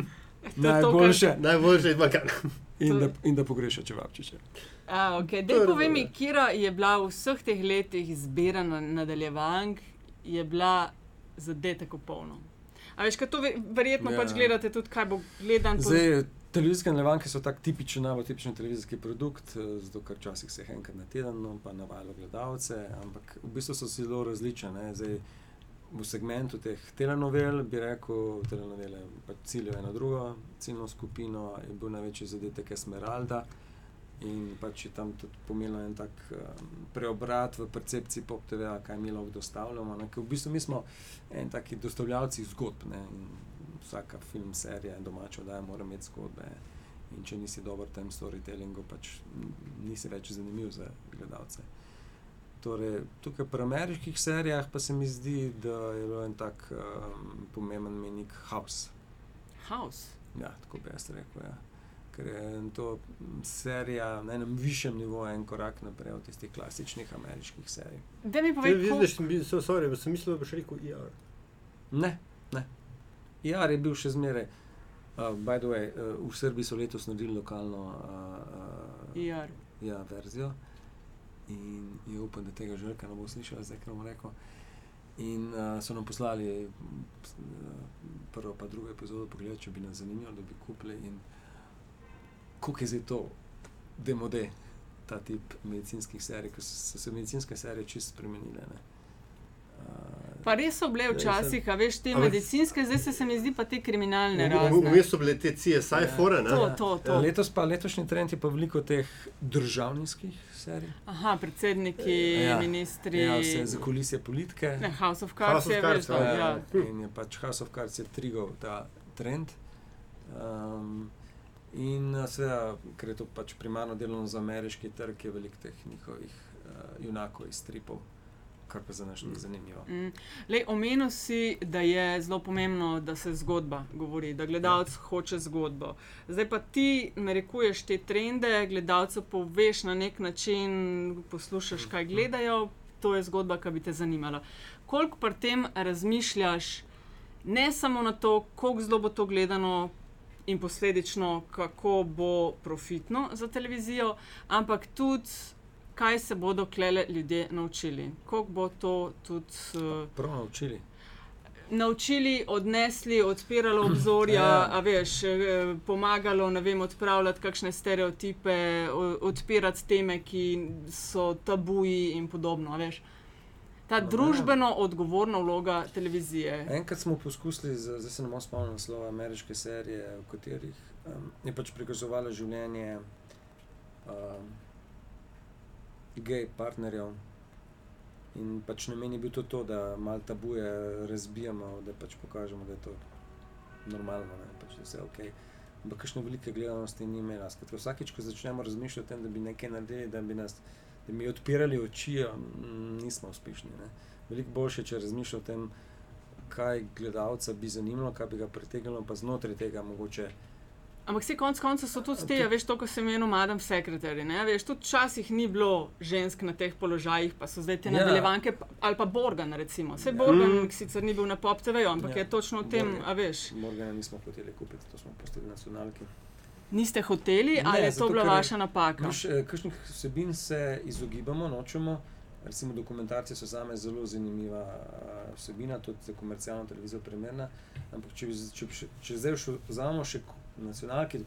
[LAUGHS] najboljše Najboljše iz Balkana. in da, in da pogreša čevapčiče. A, okay. Dej povej mi, kira je bila v vseh teh letih zbirana nadaljevank, je bila zadetek v polno. A veš, kaj to ve, verjetno Ja. pač gledate tudi, kaj bo gledan po Zdaj, televizijske nalevanke so tako tipičen, najbolj tipičen televizijski produkt, eh, zato ker včasih se jih enkrat na teden, no, pa navajalo gledalce, ampak v bistvu so zelo različne. ne. Zdaj, v segmentu teh telenovel bi rekel, telenovele pač ciljajo na drugo ciljno skupino, je bil največji zadetek Esmeralda. In pač je tam tudi pomenilo en tak um, preobrat v percepciji pop TV-a, kaj mi lahko dostavljamo. Ne? Ker v bistvu mi smo en taki dostavljalci zgodb. Ne? In vsaka film, serija, domača oddaja mora imeti zgodbe. In če nisi dober v tem storytellingu, pač nisi več zanimiv za gledalce. Torej, tukaj pri ameriških serijah pa se mi zdi, da je bil en tak um, pomemben menik House. House. Ja, tako bi jaz rekel. Ja. Ker je to serija na enem višjem nivoju, en korak naprej od tistih klasičnih ameriških serij. Da mi vidiš, sem bil- so, sorry, sem mislil, da boš rekel IR. Ne, ne. Jar je bil še zmeraj. Uh, by the way, uh, v Srbiji so letos naredili lokalno uh, uh, IR. ja, verzijo in je upam, da tega žrka ne bo slišala, zdaj ker bom rekel. In uh, so nam poslali uh, prvo, pa drugo epizodo, pogledaj, če bi nas zanimalo, da bi kupili. In kako je zdaj to, demode, ta tip medicinskih serij, ker so se medicinske serije čisto spremenile. Ne? Pa res so bile včasih, a veš, te A veš- medicinske, zdaj se, se mi zdi pa te kriminalne. Vmes so bile te CSI Ja. fore, ne? To, to, to. Letos pa letošnji trend je pa veliko teh državniških serij. Aha, predsedniki, Ja. ministri. Ja, vse za kulisje politike. Ne, House of Cards House of je veš, ja. ja. Ja, in je pač House of Cards je trigal ta trend. Um, in seveda, ker je to pač primarno delovno za ameriški trg, je veliko teh njihovih uh, junakov iz stripov, kar pa za nas ni zanimivo. Mm. Lej, omenil si, da je zelo pomembno, da se zgodba govori, da gledalec ja. hoče zgodbo. Zdaj pa ti narekuješ te trende, gledalcu poveš na nek način, poslušaš, kaj gledajo, to je zgodba, ki bi te zanimala. Koliko pri tem razmišljaš, ne samo na to, koliko zelo bo to gledano. In posledično, kako bo profitno za televizijo, ampak tudi, kaj se bodo klele ljudje naučili. Kako bo to tudi uh, Prav naučili. naučili, odnesli, odpiralo [CLEARS THROAT] obzorja, Ja. veš, eh, pomagalo ne vem, odpravljati kakšne stereotipe, odpirati teme, ki so tabuji in podobno. Veš. Ta No, družbeno odgovorna vloga televizije. Enkrat smo poskusili, zdaj se ne morem spomniti naslova ameriške serije, v katerih um, je pač prikazovala življenje um, gej partnerjev. In pač namen je bil to, to da malo tabuje razbijamo, da pač pokažemo, da je to normalno, ne? pač, da je vse ok. Ampak kakšne velike gledanosti ni imela. Skratka, vsakič, ko začnemo razmišljati o tem, da bi nekaj naredili, da bi nas da bi odpirali oči, mm, nismo uspešni. Ne? Veliko boljše, če razmišljamo o tem, kaj gledalca bi zanimalo, kaj bi ga pritegnilo, pa znotraj tega mogoče Ampak vse konc koncev so tudi te, a veš, to, ko se imenuje Madam Secretary. Ne? Veš, tudi včasih ni bilo žensk na teh položajih, pa so zdaj te Ja. nadaljevanke, ali pa Borgan, recimo. Vse Ja. Borgan Mm. sicer ni bil na Pop TV, ampak Ja. je točno o tem, Borgan. a veš. Morgana nismo hoteli kupiti, to smo postili nacionalki. Niste hoteli, ali Ne, je to zato, bila ker je- vaša napaka? Veš, eh, kakšnih vsebin se izogibamo, nočemo. Recimo dokumentarci so zame zelo zanimiva eh, vsebina, tudi za komercialno televizijo primerna. Ampak če, če, še- če zdaj še vzamemo še nacionalke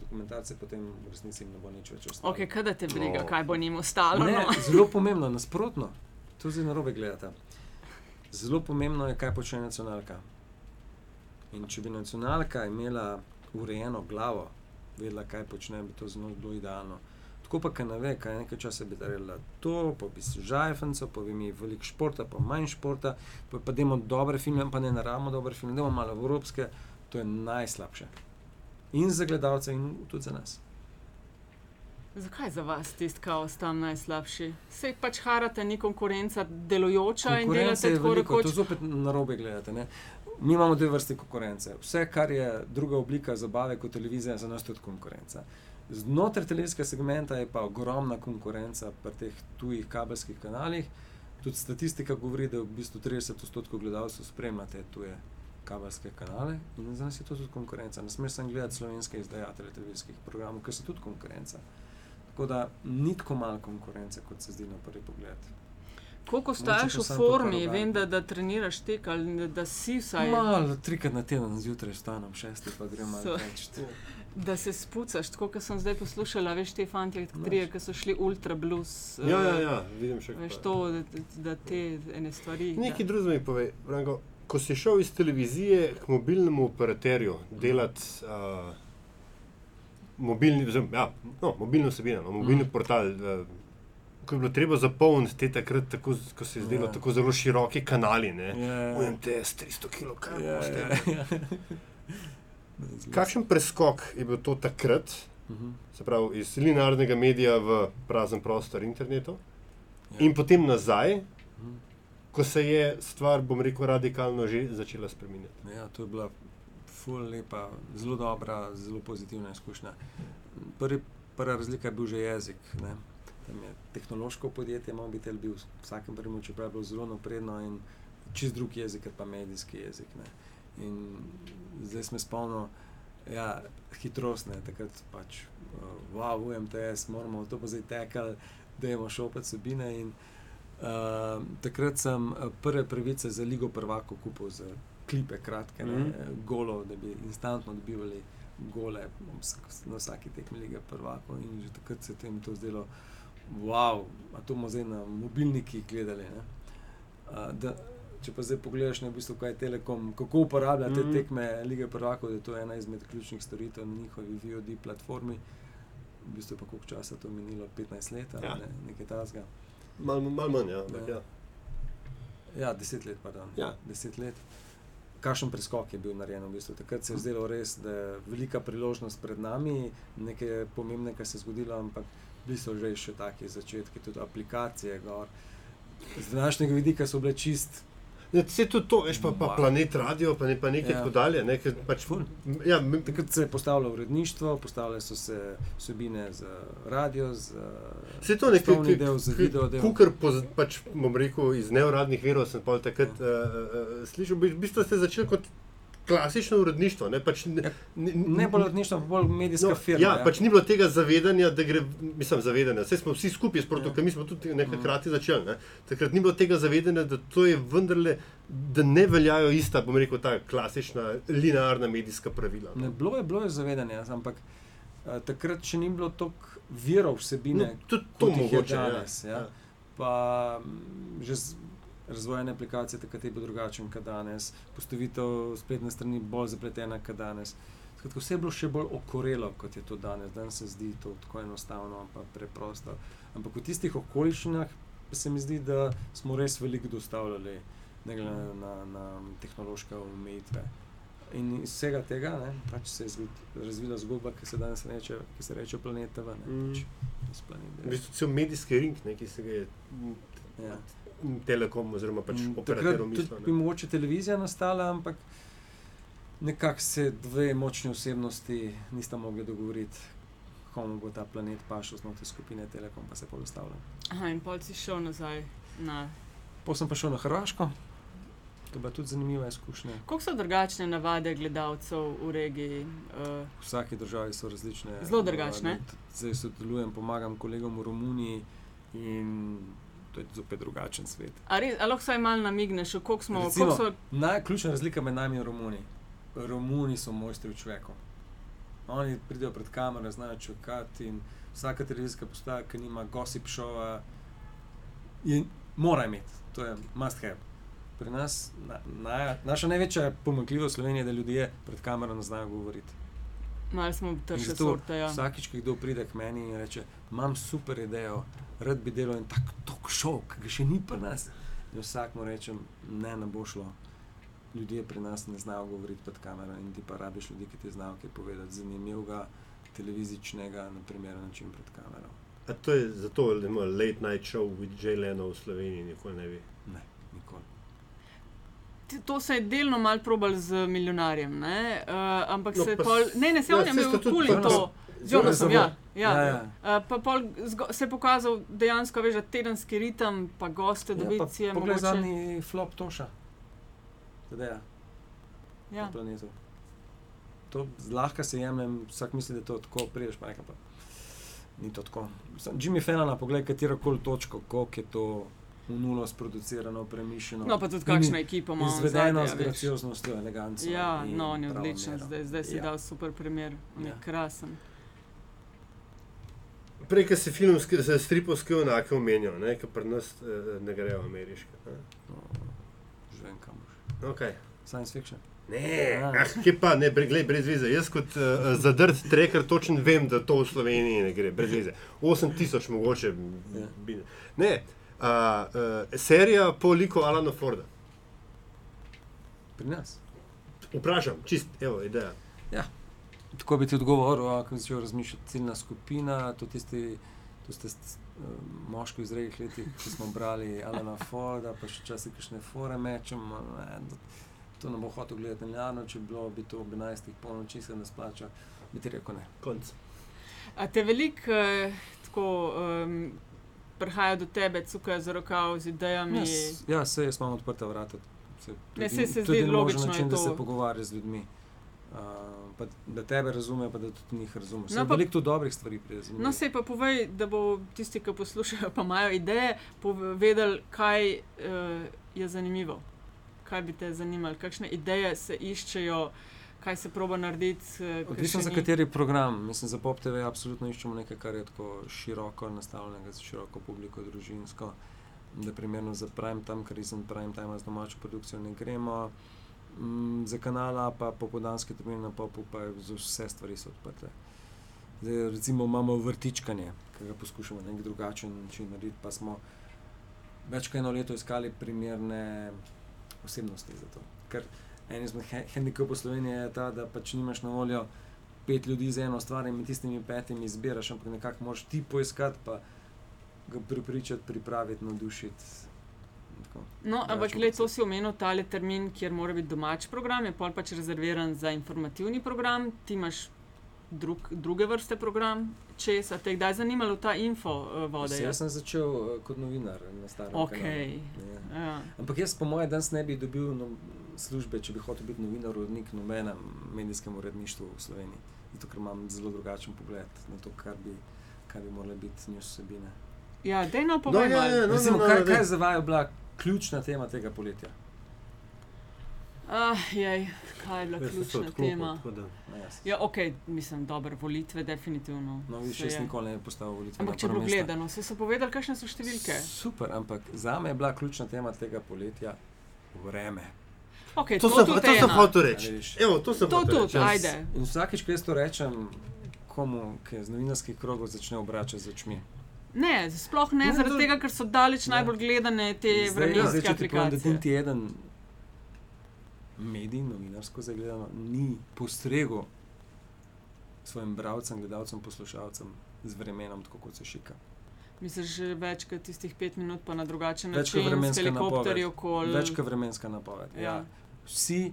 dokumentarce, potem v resnici jim ne bo nič več ostalo. Ok, kada te briga, No. kaj bo njim ostalo. Ne, No. zelo [LAUGHS] pomembno, nasprotno. To zdaj narobe gledate. Zelo pomembno je, kaj počne nacionalka. In če bi nacionalka imela urejeno glavo, vedela, kaj počne, bi to zelo bilo idealno. Tako pa, kaj ne ve, kaj nekaj časa bi naredila to, pa bi se žajfenco, pa bi mi veliko športa, pa manj športa, pa, pa dajmo dobre filme, pa ne naravno dobre filme, dajmo malo evropske, to je najslabše. In za gledalce, in tudi za nas. Zakaj za vas tisti kaos tam najslabši? Sej pač harate, ni konkurenca delujoča in Konkurence delate je tako veliko, rekoč. to zopet na robe gledate. Ne? Mi imamo dve vrsti konkurence. Vse, kar je druga oblika zabave kot televizija, je za nas tudi konkurenca. Znotraj televizijskega segmenta je pa ogromna konkurenca pri teh tujih kabelskih kanalih. Tudi statistika govori, da v bistvu 30% gledalcev spremlja te tuje kabelske kanale in za nas je to tudi konkurenca. Ne smeš samo gledati slovenske izdajatelje televizijskih programov, ker so tudi konkurenca. Tako da ni tako malo konkurence, kot se zdi na prvi pogled. Koliko staješ v formi? Vem, da, da treniraš tek ali da- si vsaj. Malo, trikrat na teden zjutraj vstanem, šesti pa grem malo So- več. [LAUGHS] Da se spucaš, tako kot sem zdaj poslušala, veš, te fanti, trije, ki so šli ultra blues. eh, Ja, ja, ja, vidim še Veš kaj. to, da, da te ene stvari. Nekaj drugega mi pove. Branko, ko si šel iz televizije k mobilnemu operaterju delati uh, mobilni, oziroma, ja, no, mobilno vsebino, no, mobilni Mhm. portal. Uh, Ko je bilo treba zapolniti te takrat, tako, ko se je zdelo Ja. tako zelo široki kanali, ne. Ja, UMTS 300 kg, kaj ja, boste. ja, ja. Kakšen preskok je bil to takrat, Mhm. se pravi iz linearnega medija v prazen prostor internetu, Ja. in potem nazaj, Mhm. Ko se je stvar, bom rekel, radikalno že začela spremenjati. Ja, to je bila ful lepa, zelo dobra, zelo pozitivna izkušnja. Prvi, prva razlika je bil že jezik. Ne. Je tehnološko podjetje, Mobitel bil v vsakem primeru, čeprav je bilo zelo napredno in čist drug jezik, pa medijski jezik. Ne. In zdaj smo spomnili, ja, hitrost, ne, takrat pač, wow, UMTS, moramo to pa zdaj tekali, da imamo šopet sebine. In, uh, takrat sem eh, prve pravice za Ligo prvako kupil za klipe, kratke, ne, mm. golo, da bi instantno dobivali gole na vsaki tekmi lige prvako. In že takrat se je tem to zdelo, wow, a to bomo zdaj na mobilnikih gledali. Ne. Uh, da, če pa zdaj pogledaš, ne, v bistvu, kaj je Telekom, kako uporablja te Mhm. tekme lige prvako, da je to ena izmed ključnih storitev na njihovi VOD platformi. V bistvu pa koliko časa je to minilo, 15 let ali Ja. ne, nekaj tasga. Malo mal manj, ja. ampak Ja. Ja. Ja, deset let, pardon. Ja. Deset let. Kakšen preskok je bil narejen v bistvu? Takrat se je zdelo res, da je velika priložnost pred nami, nekaj pomembnega se je zgodilo, ampak bili so že še taki začetki, tudi aplikacije. Gor. Z današnjega vidika so bile čist. Ja, Vse tudi to, veš pa, pa planet radio, pa, ne, pa nekaj Ja. tako dalje. Ne, pač, ja, Takrat se je postavilo uredništvo, postavljale so se vsebine za radio, za Vse to nekaj, del, za video del. Kukor, pač, bom rekel, iz neuradnih verov sem pa takrat Ja. uh, uh, slišal, v bistvu ste začeli kot klasično uredništvo. Ne, pač, ne, Ja, ne, Ne bolj uredništvo, bolj medijska no, firma. Ja, pač ni bilo tega zavedanja, da gre, mislim, zavedanja. Vse smo vsi skupaj, sproti, Ja. mi smo tudi nekaj Mhm. hkrati začeli. Ne. Takrat ni bilo tega zavedanja, da to je vendarle, da ne veljajo ista, bom rekel, ta klasična linearna medijska pravila. no. Ne, bilo je, bilo je zavedanje, ampak uh, takrat še ni bilo toliko virov vsebine, No, tudi to mogoče. danes, ja. ja. Ja. pa mm, že z razvojem aplikacije takrat je bil drugačen kot danes, postavitev spletne strani bolj zapletena kot danes. Skratka, vse je bilo še bolj okorelo, kot je to danes. Danes se zdi to tako enostavno in preprosto. Ampak v tistih okoliščinah se mi zdi, da smo res veliko dostavljali, ne glede na, na, na tehnološke omejitve. In iz vsega tega ne, pač se je zgod- razvila zgodba, ki se danes reče, ki se reče Planet TV. Ne, Mm. pač, iz Planet V bistvu cel medijski ring, ne, ki se ga je Ja. Telekom oziroma pač Mm, tudi mislil. bi mogoče televizija nastala, ampak nekako se dve močni osebnosti nista mogli dogovoriti, komu bo ta planet pašel znotraj skupine Telekom, pa se je postavljal. Aha, in pol si šel nazaj na. Potem sem pa šel na Hrvaško, to je bila tudi zanimiva izkušnja. Koliko so drugačne navade gledalcev v regiji? Uh, V vsaki državi so različne. Zelo drugačne. Zdaj sodelujem, pomagam kolegom v Romuniji in to je zopet drugačen svet. a res, a lahko vsaj malo namigneš, koliko smo. Recimo, Koliko so Najključna razlika med nami in Romuniji. Romuni so mojstri v človeku. Oni pridejo pred kamero, znajo čakati in vsaka televizijska postaja, ki nima gossip šova, je, mora imeti, to je must have. Pri nas, na, na, naša največja pomanjkljivost v Sloveniji je, da ljudje pred kamero ne znajo govoriti. malo smo In tršili zato sorte? Ja. Vsakič, ko kdo pride k meni in reče, imam super idejo, rad bi delal en tak tok šov, ki ga še ni pri nas. In vsak mu rečem, ne, ne bo šlo. Ljudje pri nas ne znajo govoriti pred kamero in ti pa rabiš ljudi, ki ti znajo kaj povedati, zanimivega, televizičnega, na primer, način pred kamero. A to je zato, da ima late night show with Jay Leno v Sloveniji, nikoli ne ve. Ne, nikoli. To se je delno malo probal z milijonarjem, ne? uh, ampak No, se pa pol. Ne, ne, se ja, on je imel kul in to. Z Jonasom, ja. ja. ja, ja. Uh, pa pol se je pokazal dejansko veš, da tedenski ritem, pa goste Ja, pa dobiti je mogoče. zadnji flop Toša. Tadej, ja. Ja. na planetu. To zlahka se jemljem, vsak misli, da je to tako, prideš pa nekaj. Pa. Ni to tako. Sam Jimmy Fallon, poglej katero koli točko, koliko je to nulo sproducirano, premišljeno. No, pa tudi kakšna ekipa ima. Izvedeno zadaj, z gracioznostjo, eleganco. Ja, no, on je odličen, zdaj, zdaj si Ja. dal super primer, on je Ja. krasen. Prej, ko si filmski, za stripovske enake omenjal, ne, ki pri nas eh, ne grejo ameriške. Ne. No, že vem, kam boš. Okay. Science fiction. Ne, Ja. ah, kje pa, ne, glej, brez veze. Jaz kot uh, zadrt treker točno vem, da to v Sloveniji ne gre, brez veze. 8000 mogoče. Ja. Bi, ne, uh, uh, serija po liku Alana Forda. Pri nas. Vprašam, čist, evo, ideja. Tako bi ti odgovoril, a, ko si začel razmišljati, ciljna skupina, to, tisti, to ste st- moški v zrelih letih, ki smo brali Alana Forda, pa še časi kakšne fore mečemo. Ne, to, ne bo hotel gledati Ljano, če bi bilo bi to ob 11. polnoči se ne splača, bi ti rekel ne. Konc. A te veliko eh, tako um, prihaja do tebe, cukajo za rokav z idejami? Jaz, ja, se jaz imam odprta vrata. Se, Ne, tudi- saj se tudi zdi možen logično način, da to. se pogovarjaš z ljudmi. Uh, pa, da tebe razumejo, pa da tudi njih razumeš. No, pa- veliko tu dobrih stvari pride z njimi. No, sej pa povej, da bo tisti, ki poslušajo, pa imajo ideje, povedali, kaj uh, je zanimivo. Kaj bi te zanimalo, kakšne ideje se iščejo, kaj se proba narediti. eh, Odvisno za kateri program. Mislim, za Pop TV absolutno iščemo nekaj, kar je tako široko nastavljenega, za široko publiko, družinsko. Da primerno za prime time, ker izven prime time z domačo produkcijo ne gremo. Mm, za kanala pa popodanske termine na popu pa za vse stvari so odprte. Zdaj, recimo imamo vrtičkanje, ki ga poskušamo na nek drugačen način narediti, pa smo več kot eno leto iskali primerne osebnosti za to. Ker en izmed hendikepov Slovenije je ta, da pač nimaš na voljo pet ljudi za eno stvar in med tistimi petimi izbiraš, ampak nekako moraš ti poiskati, pa ga pripričati, pripraviti, navdušiti. Tako. No, ampak Drugačen gled, to si omenil, tale termin, kjer mora biti domač program, je pol pač rezerviran za informativni program, ti imaš drug, druge vrste program. Česa te je kdaj zanimalo ta info uh, vode? Vse, Jaz sem začel uh, kot novinar na starem Okej. kanalu. Ja. Ja. Ampak jaz, po mojem, danes ne bi dobil no, službe, če bi hotel biti novinar, urednik, nobenem medijskem uredništvu v Sloveniji. Zato, ker imam zelo drugačen pogled na to, kar bi, kar bi morale biti news vsebine. Ja, dej no, povej No, ja, malo. ja, no, Recimo, no, kaj, no, kaj je za vaju bila ključna tema tega poletja? Ah, jej, kaj je bila se ključna odklopil, tema? No. Ja, ok, mislim, dobre volitve, definitivno. No, se jaz nikoli ne bi postavil volitev. Ampak če je bilo gledano, vse so povedali, kakšne so številke. Super, ampak za me je bila ključna tema tega poletja vreme. Okay, To to sem, to sem hotel reči. vidiš? Evo, to sem To hotel tudi, reči. Ajde. In vsakič, ko jaz to rečem, komu, ki je z novinarskih krogov začne obračati z očmi. Ne, sploh ne, Ne, zaradi to- tega, ker so daleč Ja. najbolj gledane te vremenske zdaj, če ti aplikacije. eden medij, novinarsko zagledano, ni postregel svojim bralcem, gledalcem, poslušalcem z vremenom, tako kot se šika. Misliš, že več kot tistih pet minut, pa na drugačen Več kot način, s vremenska okoli. Več kot vremenska napoved. Ja. Ja. Vsi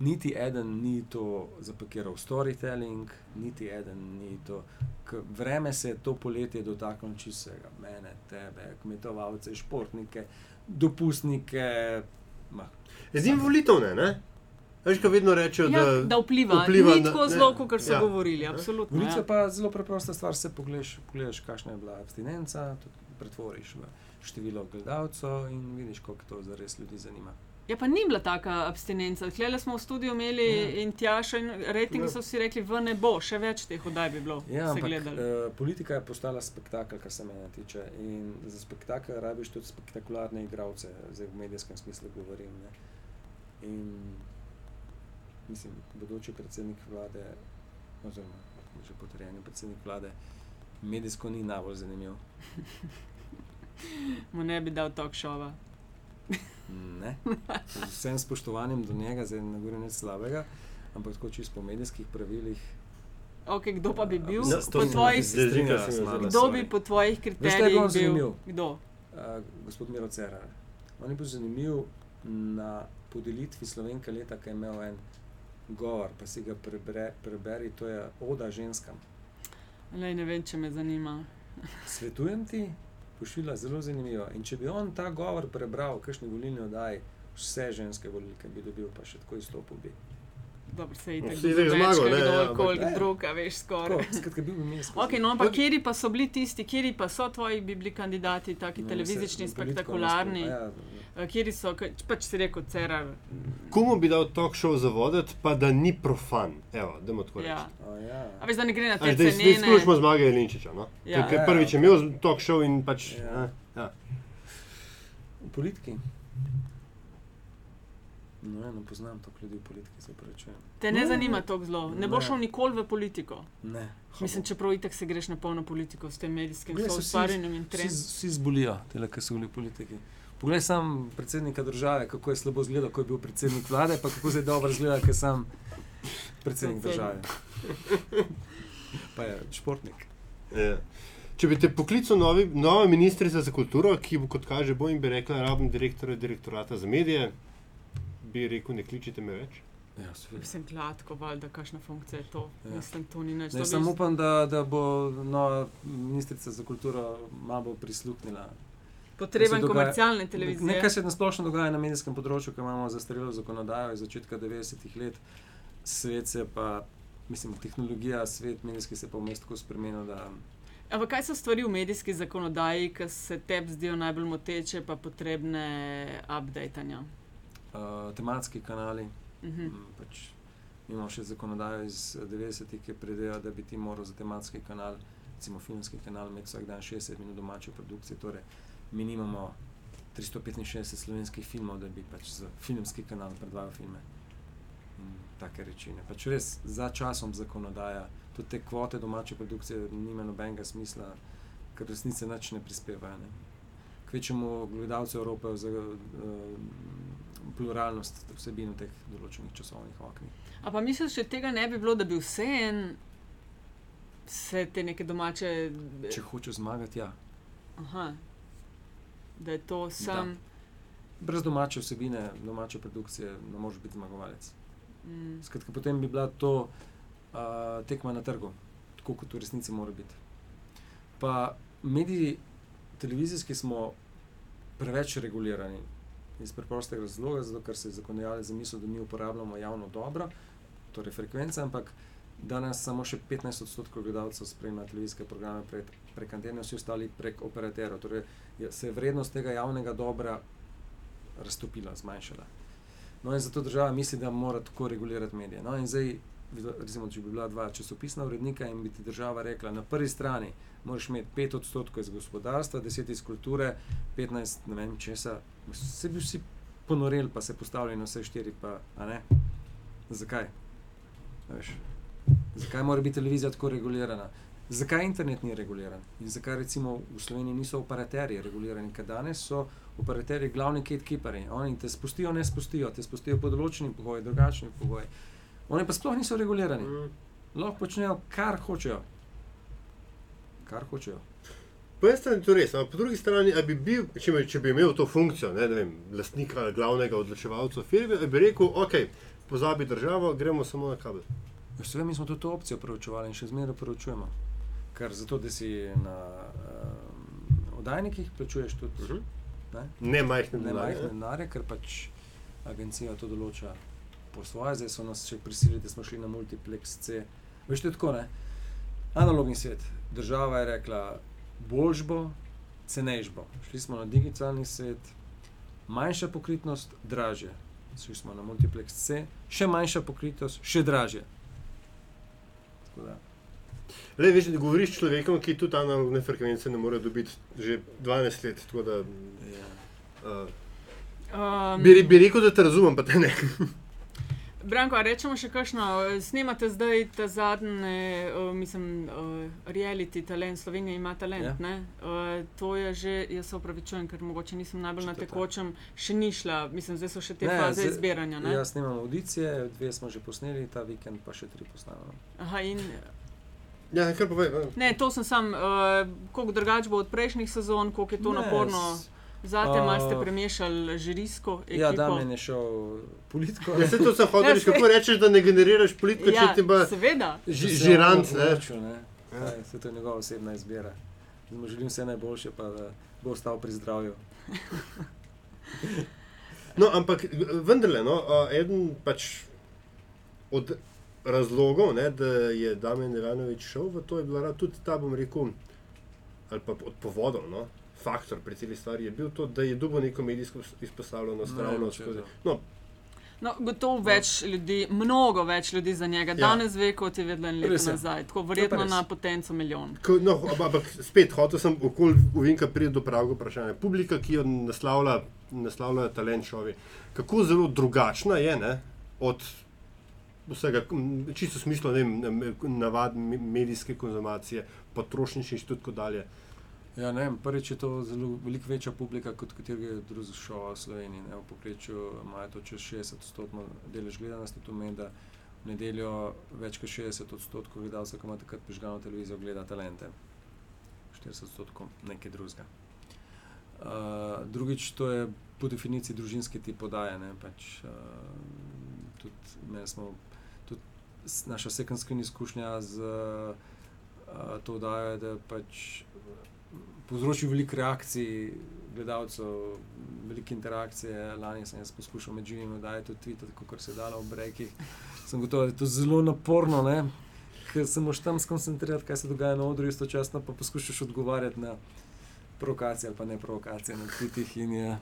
Niti eden ni to zapakiral v storytelling, niti eden ni to. K vreme se je to poletje dotaknilo čistega, mene, tebe, kmetovalce, športnike, dopustnike. Edini volitev ne, ne? Veš, kaj vedno rečejo, Ja, da, da vpliva. vpliva Ni tako zelo, kot so ja. govorili. Absolutno. Volitve Ja. pa zelo preprosta stvar. Se pogledaš, pogledaš kakšna je bila abstinenca, tudi pretvoriš v število gledalcev in vidiš, koliko to zares ljudi zanima. Ja, pa ni bila taka abstinenca. Tle smo v studiu imeli Ja. in tjaša, in rejtingi Ja. so si rekli, v ne bo, še več teh oddaj bi bilo. Ja, ampak uh, politika je postala spektakel, kar se mene tiče. In za spektakel rabiš tudi spektakularne igralce, zdaj v medijskem smislu govorim. Ne. In mislim, bodoči predsednik vlade, oziroma že potrjeni predsednik vlade, medijsko ni najbolj zanimiv. Mu ne bi dal talk šova. Ne. Z vsem spoštovanjem do njega, zdaj ne govorim nič slabega, ampak tako čisto po medijskih pravilih. Okay, kdo pa bi bil? No, po tvojih, Asmara, kdo bi po tvojih kriterijih on bil? zanimiv? Kdo? Uh, gospod Miro Cerar. On je bil zanimiv na podelitvi Slovenke leta, ki je imel en govor, pa si ga prebere, preberi, to je Oda ženskam. Lej, ne vem, če me zanima. Svetujem ti, pošilja zelo zanimivo. In če bi on ta govor prebral v kakšni volilni oddaji, vse ženske volilke bi dobil, pa še tako izstopil bi. Dobro, se je No, itak zmagal, ne, ja, ampak- koli Ne. druga, veš, skoraj. Skratka, bil bi mest. Ok, no, ampak kjeri pa so bili tisti, kjeri pa so tvoji bi bili kandidati, taki televizični, spektakularni, Ja, Eh, kjeri so, pač si rekel, cerar. Komu bi dal talk show za voditi, pa da ni profan? Evo, dajmo tako reči. Ja. o, ja. A veš, da ne gre na te Zdaj zdaj izključimo zmage Jelinčiča. No? Ja. Ker Ja, prvič je ja. imel talk show in pač. Ja. Ja. Ja. V politiki. No, ja, ne poznam toliko ljudi v politiki, se upravičujem. Te ne Ne. zanima to zelo. Ne Ne. šel nikoli v politiko. Ne. Mislim, čeprav itek se greš na polno politiko s tem medijskim vsi- soustvarjanjem in Vsi, trendom. vsi zbolijo, tele, ki so bili v politiki. Poglej sam predsednika države, kako je slabo izgledal, ko je bil predsednik vlade, pa kako zdaj dobro izgleda, ker sem predsednik države. [LAUGHS] Pa je športnik. Ja. Če bi te poklical novi, nova ministrica za kulturo, ki bo, kot kaže, bo in bi rekla, rabim direktorja direktorata za medije, bi rekel, ne kličite me več. Ja, seveda. Mislim, gladko, valjda, kakšna funkcija je to. Ja. Mislim, to ni nič. Ne, samo bi- upam, da, da bo nova ministrica za kulturo malo prisluhnila. Potreben dogaja- komercialne televizije. Nekaj se na splošno dogaja na medijskem področju, ko imamo zastarelo zakonodajo iz začetka 90-ih let, svet se pa, mislim, tehnologija, svet medijski se pa vmes tako spremenil, da Ampak kaj so stvari v medijski zakonodaji, ki se tebi zdijo najbolj moteče, pa potrebne updatanja? Uh, tematski kanali, Mhm. m, pač imamo še zakonodajo iz 90-ih, ki predeva, da bi ti moral za tematski kanal, recimo filmski kanal, imeti vsak dan 60 minut domače produkcije. Torej, mi nimamo 365 slovenskih filmov, da bi pač za filmski kanal predvajal filme. Take reči. Ne. Pač res za časom zakonodaja, tudi te kvote domače produkcije nima nobenega smisla, ker resnice nič ne prispevajo. Ne. Kvečemu gledalcu Evrope za uh, pluralnost vsebin v teh določenih časovnih oknih. A pa misliš, da tega ne bi bilo, da bi vse en, vse te neke domače. Če hoče zmagati, ja. Aha, da je to sam. Brez domače vsebine, domače produkcije, ne moreš biti zmagovalec. Mm. Skratka, potem bi bila to uh, tekma na trgu, tako kot v resnici mora biti. Pa mediji, televizijski smo preveč regulirani. Iz preprostega razloga, zato ker se je zakonodajalec zamislil, da mi uporabljamo javno dobro, torej frekvence, ampak danes samo še 15 odstotkov gledalcev spremlja televizijske programe prek, prek antene, vsi ostali prek operaterjev. Torej se je vrednost tega javnega dobra raztopila, zmanjšala. No, in zato država misli, da mora tako regulirati medije. No, in zdaj, recimo, če bi bila dva časopisna urednika in bi ti država rekla, na prvi strani moraš imeti 5 odstotkov iz gospodarstva, 10 iz kulture, 15 ne vem česa, se bi vsi ponoreli, pa se postavili na vse štiri, pa ne. Zakaj? Veš, zakaj mora biti televizija tako regulirana? Zakaj internet ni reguliran? In zakaj recimo v Sloveniji niso operaterji regulirani, ker danes so operaterji glavni gatekeeperji. Oni te spustijo, ne spustijo, te spustijo pod določenimi pogoji, drugačnimi pogoji. Oni pa sploh niso regulirani. Mm. Lahko počnejo, kar hočejo. Kar hočejo. Po eni strani je to res, ampak po drugi strani, bi bil, če, bi- če bi imel to funkcijo, ne, ne vem, lastnika, glavnega odločevalca firme, bi rekel, ok, pozabi državo, gremo samo na kabel. Veš, vem, mi smo tudi to opcijo preučevali in še zmeraj preučujemo. Ker zato, da si na um, oddajnikih plačuješ tudi Mhm. ne, Ne majhne ne denarje. majhne ne. denarje, ker pač agencija to določa po svoje, zdaj so nas še prisilili, da smo šli na multiplex C. Veš, to je tako, ne? Analogni svet. Država je rekla, boljš bo, cenejš bo. Šli smo na digitalni svet, manjša pokritnost, dražje. Šli smo na multiplex C, še manjša pokritnost, še dražje. Le, veš, da govoriš s človekom, ki tudi analogne frekvence ne more dobiti že 12 let. tako Da, ja. uh, Um, bi, bi rekel, da te razumem, pa te ne. [LAUGHS] Branko, a rečemo še kakšno? Snemate zdaj ta zadnji, uh, mislim, uh, reality talent, Slovenija ima talent. Ja. Uh, to je že, jaz se opravičujem, ker mogoče nisem najbolj na Četrta. tekočem, še ni šla, mislim, zdaj so še te Ne, faze zdaj- izbiranja. Ne? Jaz snimam audicije, dve smo že posneli, ta vikend pa še tri posnamemo. Aha, in, Ja, kar povej. ne, to sem sam, uh, koliko drugače bo od prejšnjih sezon, koliko je to Ne, naporno. s- Zate malo ste Uh, premešali žirisko ekipo. Ja, Damien je šel politiko. Ja, se to sem [LAUGHS] hotel Ja, reči, kako rečeš, da ne generiraš politiko, ja, če ti pa seveda. ži- Se žirant. ne. odločil, ne. Ja. Saj, saj to je njegova osebna izbira. Zdaj mu želim vse najboljše, pa da bo ostal pri zdravju. No, ampak vendarle, no, eden pač od razlogov, ne, da je Damien Ivanovič šel v to, je bila tudi ta, bom rekel, ali pa od povodov, no, faktor pri celi stvari je bil to, da je dobil neko medijsko izpostavljenost Ne, ravno skozi. to. No, No, gotovo več ljudi, mnogo več ljudi za njega. Ja. Danes ve, kot je vedel en let nazaj. Tako verjetno na potenco milijon. Ko, no, ampak spet, hotel sem okoli uvinka priti do pravega vprašanja. Publika, ki jo naslavlja, naslavlja talent šovi, kako zelo drugačna je ne, od vsega, čisto v smislu ne vem, navadne medijske konzumacije, potrošniških in tako dalje. Ja, ne prvič je to zelo veliko večja publika kot katerega drugega šova v Sloveniji. Ne. V povprečju imajo to čez 60 odstotkov delež gledanosti, to pomeni, da v nedeljo več kot 60 odstotkov gledalcev, ki ima takrat prižgano televizijo, gleda talente. 40 odstotkov nekaj drugega. Uh, drugič, to je po definiciji družinski tip podaje. ne, Pač, uh, tudi smo, tudi naša screen izkušnja z uh, to oddajo, je, da pač povzroči veliko reakcij gledalcev, velike interakcije. Lani sem jaz poskušal med živimi oddajati tudi Twitter, kot se je dalo v brekih. Sem gotovo, da je to zelo naporno, ne? ker se moraš tam skoncentrirati, kaj se dogaja na odru, istočasno pa poskušaš odgovarjati na provokacije ali pa ne provokacije na tvitih in je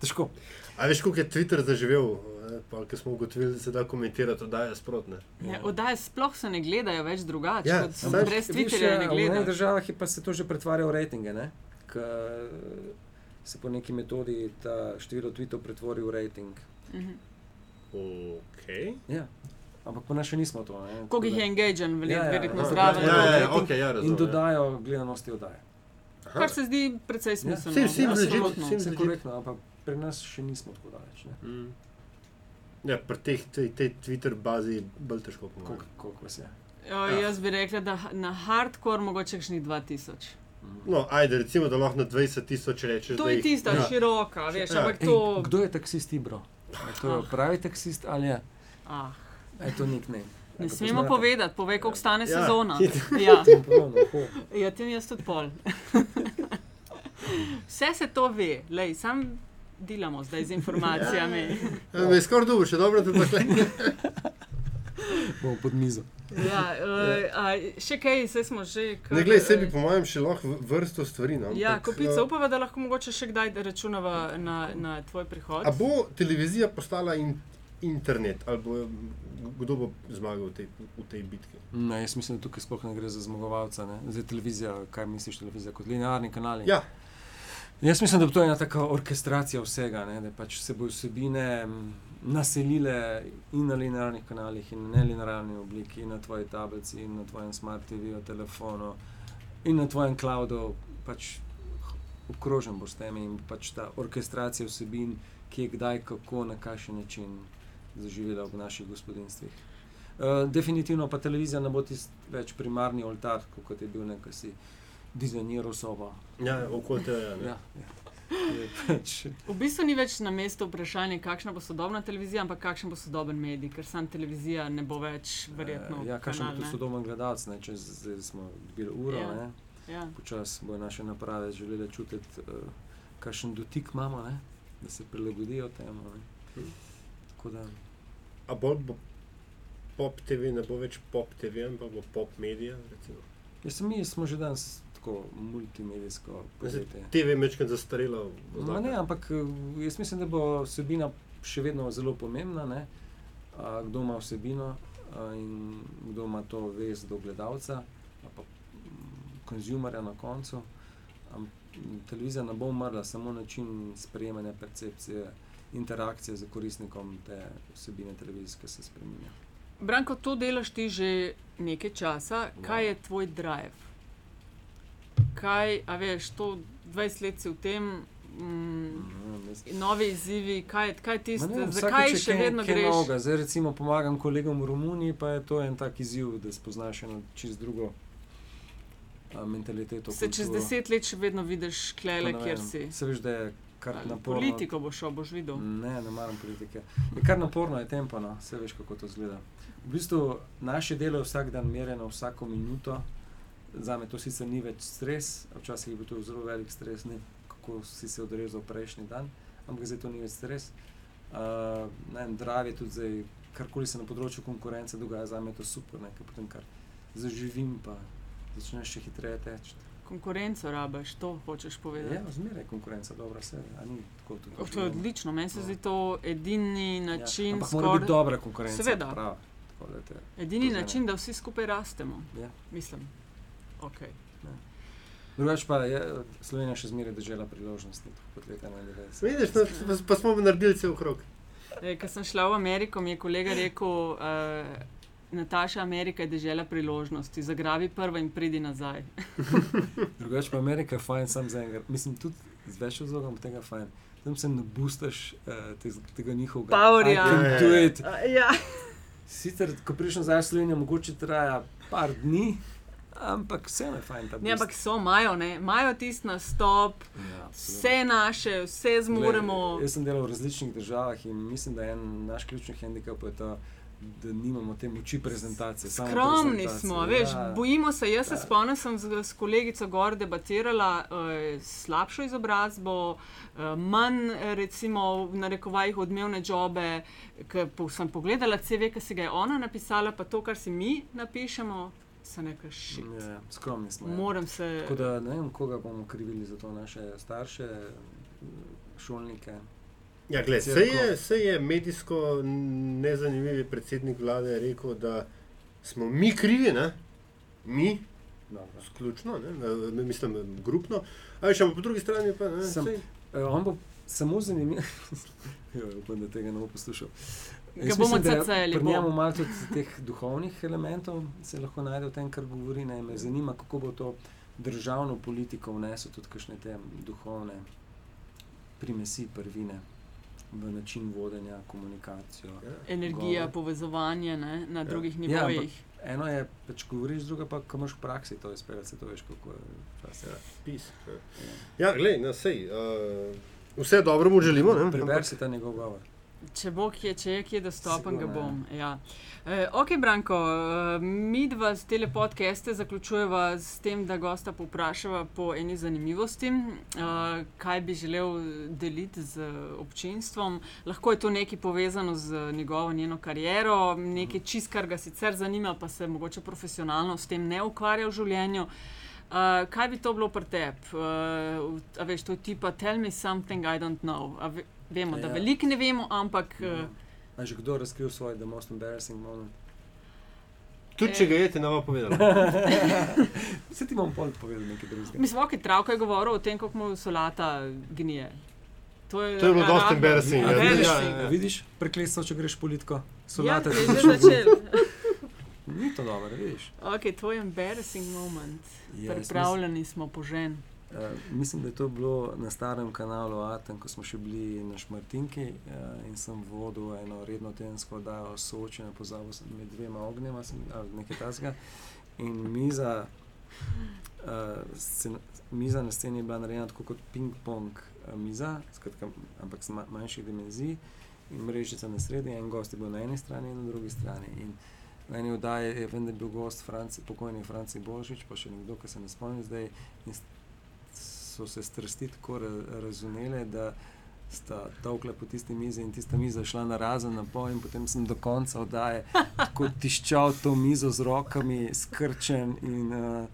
težko. A veš, koliko je Twitter zaživel, ker smo ugotovili, da se da komentirati, da je sprotne. Ja, Oddaje sploh se ne gledajo več drugače. Ja, Ja, kot saj- brez Twitterja ja, ne V enih gledajo. državah pa se to že pretvarja v rejtinge, ne? K, se po neki metodi ta število tweetov pretvori v rejting. Mhm. Ok. Ja. Ampak pa še nismo to. ne. Koliko jih je Tako engagen, Ja, ja, verjetno ja. zraven. Ja, ja, ja, In- ok, ja, razumem. In dodajo gledanosti oddaje. Aha. Kar se zdi precej smiselno. Vsi- vsi Ja, legit, absolutno. vsi- Vse legit. korektno, ampak pri nas še nismo tako daleč. ne. Mm. Ja, pri teh, tej, tej Twitter bazi bolj težko Koliko, pomagati. koliko vas je? Ja, jaz bi rekla, da na hardcore mogoče kakšnih 2000. No, ajde, recimo, da lahko na 20 tisoč rečeš. To je jih- tista ja. široka, veš, Ja. ampak Ej, to. kdo je taksist Ibro? Je to Ah. pravi taksist ali je? Ah, Je to nik ne? ne smemo povedati, povej, koliko stane Ja. sezona. [LAUGHS] Ja, ja tem jaz tudi pol. [LAUGHS] Vse se to ve, lej, sam delamo zdaj z informacijami. Ja, Me je skoraj dobro, še dobro, da boš le. Bomo pod mizo. Ja, uh, a, še kaj, vse smo že. kar, Ne, glej, sebi eh, po mojem še lahko v- vrsto stvari. No, Ja, ampak, kopica, eh, upava, da lahko mogoče še kdaj računava na, na tvoj prihod. A bo televizija postala in, internet, ali bo, kdo bo zmagal v tej, v tej bitki? Ne, jaz mislim, da tukaj sploh ne gre za zmagovalca. Ne? Zdaj televizija, kaj misliš, televizija kot linearni kanali? Ja, Jaz mislim, da bo to ena taka orkestracija vsega, ne? da pač se bo vsebine naselile in na linearnih kanalih, in na nelinearni obliki, in na tvoji tablici, in na tvojem smart TV-ju, telefonu, in na tvojem cloudu. Pač obkrožen bo s temi in pač ta orkestracija vsebin, ki je kdaj, kako, na kakšen način zaživela v naših gospodinstvih. Uh, definitivno pa televizija ne bo tisti več primarni oltar, kot je bil nekaj si dizajniral sobo. ja okoli tega. Ja, ne. Ja, ja. pač, V bistvu ni več na mestu vprašanje, kakšna bo sodobna televizija, ampak kakšen bo sodoben medij, ker sam televizija ne bo več verjetno. eh, ja, kakšen bo tudi ne. sodoben gledalec, ne, če zdaj smo dobili uro, Ja. ja. Ja. počasi bojo naše naprave želele čutiti, uh, kakšen dotik imamo, ne, da se prilagodijo temu. Ne. Tako da, A bolj bo pop TV, ne bo več pop TV, ampak bo pop medija. recimo. jaz sem, mi smo že danes tako multimedijsko podjetje. TV je mečkaj zastarelo. Ma Ne, ampak eh, jaz mislim, da bo vsebina še vedno zelo pomembna. Ne? A, kdo ima vsebino a, in kdo ima to vez do gledalca, pa mm, konzumerja na koncu. M, televizija ne bo umrla, samo način sprejemanja percepcije, interakcije z koristnikom te vsebine televizijske se spremenja. Branko, to delaš ti že nekaj časa. Kaj Ja. je tvoj drive? Kaj, a veš, to 20 let si v tem, mm, novi izzivi, kaj, kaj tisto, ne zakaj še kaj- vedno greš? novega. Zdaj, recimo, pomagam kolegom v Romuniji, pa je to en tak izziv, da spoznaš eno čist drugo a, mentaliteto. Se čez kulturo. deset let še vedno vidiš, klele, kjer vem, si. Se veš, da je kar Ali naporno. Politiko boš šel, boš videl. Ne, ne maram politike. Je kar naporno, je tempo, no. se veš, kako to zgleda. V bistvu naše delo je vsak dan merjeno, vsako minuto. Za me to sicer ni več stres, včasih je bil to zelo velik stres, ne, kako si se odrezal prejšnji dan, ampak zdaj to ni več stres. Uh, ne vem, Drav je tudi zdaj, karkoli se na področju konkurence dogaja, za me je to super, ne, ker potem kar zaživim, pa začneš še hitreje teči. Konkurenco rabiš, to hočeš povedati. Ja, zmeraj je konkurenca dobra, vse, a ni tako tudi. Oh, to je odlično, meni se zdi to edini način, ja, ampak mora biti skor, dobra konkurenca. Seveda. Prava. Tako da te, edini način, da vsi skupaj rastemo. ja. Mislim. Okay. Drugač pa je Slovenija še zmeraj držala priložnosti, kot leta 91. Vidiš, no, pa, smo naredili cel krog. E, Ko sem šla v Ameriko, mi je kolega rekel, uh, Nataša, Amerika je država priložnosti, zagrabi prvo in pridi nazaj. [LAUGHS] [LAUGHS] Drugač pa Amerika je fajn, sam za enega. Mislim, tudi z več razlogov tega je fajn. Tam se ne bustaš uh, te, tega njihovega. Powerja. I can Ja, do ja, ja. it. Uh, ja. Sicer, ko prišel nazaj v Slovenijo, mogoče traja par dni, ampak vseeno je fajn Ne, ampak so, imajo, imajo tisti nastop, Ja, vse naše, vse zmoremo. Glej, jaz sem delal v različnih državah in mislim, da je en naš ključni handicap je ta, da nimamo te moči prezentacije. Skromni prezentacije. smo, veš, Ja. bojimo se. Jaz se Ja. spomnim, sem z, s kolegico Gor debatirala uh, slabšo izobrazbo, uh, manj, recimo, v narekovajih odmevne jobe. Ko po, sem pogledala CV, ki si ga je ona napisala, pa to, kar si mi napišemo, se nekaj šit. Ja, skromni smo. Ja. Moram se. Tako da ne vem, koga bomo krivili za to, naše starše, šolnike. Ja, gled, se, je, se je medijsko nezanimivi predsednik vlade rekel, da smo mi krivi, ne? mi, Dobro. sključno, ne? Mislim, grupno. A veš, ampak po drugi strani pa ne. Sem- saj- E, on bo samo zanimiv. [LAUGHS] Jo, upam, da tega ne bo poslušal. Ga bomo je cacali, Pri njemu malo tudi teh duhovnih elementov se lahko najde v tem, kar govori. Ne, me zanima, kako bo to državno politiko vnesel tudi kakšne te duhovne primesi, prvine v način vodenja, komunikacijo. Ja. Energija, govor. povezovanje ne, na Ja. drugih Ja, nivojih. Eno je, pač govoriš, druga pa, ko imaš v praksi to izpeljati, se to veš, kako je včasih. Ja, pis. Ja, ja gled, no, sej. Uh, vse dobro mu želimo. Ne? Preber si ta njegov govor. Če bo kje, če je kje dostopen, ga Sigurno, ja. bom. Ja. E, ok, Branko, e, mi dva z tele podcaste zaključujeva s tem, da gosta povprašava po eni zanimivosti, e, kaj bi želel deliti z občinstvom. Lahko je to nekaj povezano z njegovo njeno kariero, nekaj čist, kar ga sicer zanima, pa se mogoče profesionalno s tem ne ukvarja v življenju. Uh, kaj bi to bilo pri tebi? Uh, veš, to je tipa tell me something I don't know. A ve, vemo, da Ja. veliko ne vemo, ampak uh, A že kdo razkril svoj the most embarrassing moment? Tudi če ga je, ti ne bo povedal. [LAUGHS] Se ti bom pol povedal nekaj drugega. mislim, ok, travka je govoril o tem, kako mu solata gnije. To je, To je bilo dosti embarrassing, ja. vidiš, Ja, ja, ja. vidiš prekletstvo, če greš politiko. Ja, to ti je že začne- začel. Ni to dobro, vidiš. Ok, tvoj embarrassing moment. Ja, jaz Pripravljeni smo po žen. Uh, mislim, da je to bilo na starem kanalu Aten, ko smo še bili na Šmartinki uh, in sem vodil eno redno tedensko oddajo soočenja, pozabil sem med dvema ognjema, sem, ali nekaj tasga. In miza Uh, scena, miza na sceni je bila narejena tako kot ping-pong uh, miza, skratka, ampak ma manjših dimenzij in mrežica na sredi. En gost je bil na eni strani in na drugi strani. In v eni oddaji je vendar bil gost Franci, pokojni Franci Božič, pa še nekdo, ki se ne spomni zdaj. In so se strasti tako razumele, da sta tokle po tisti mizi in tista miza šla na razen na pol in potem sem do konca oddaje tako tiščal to mizo z rokami, skrčen in uh,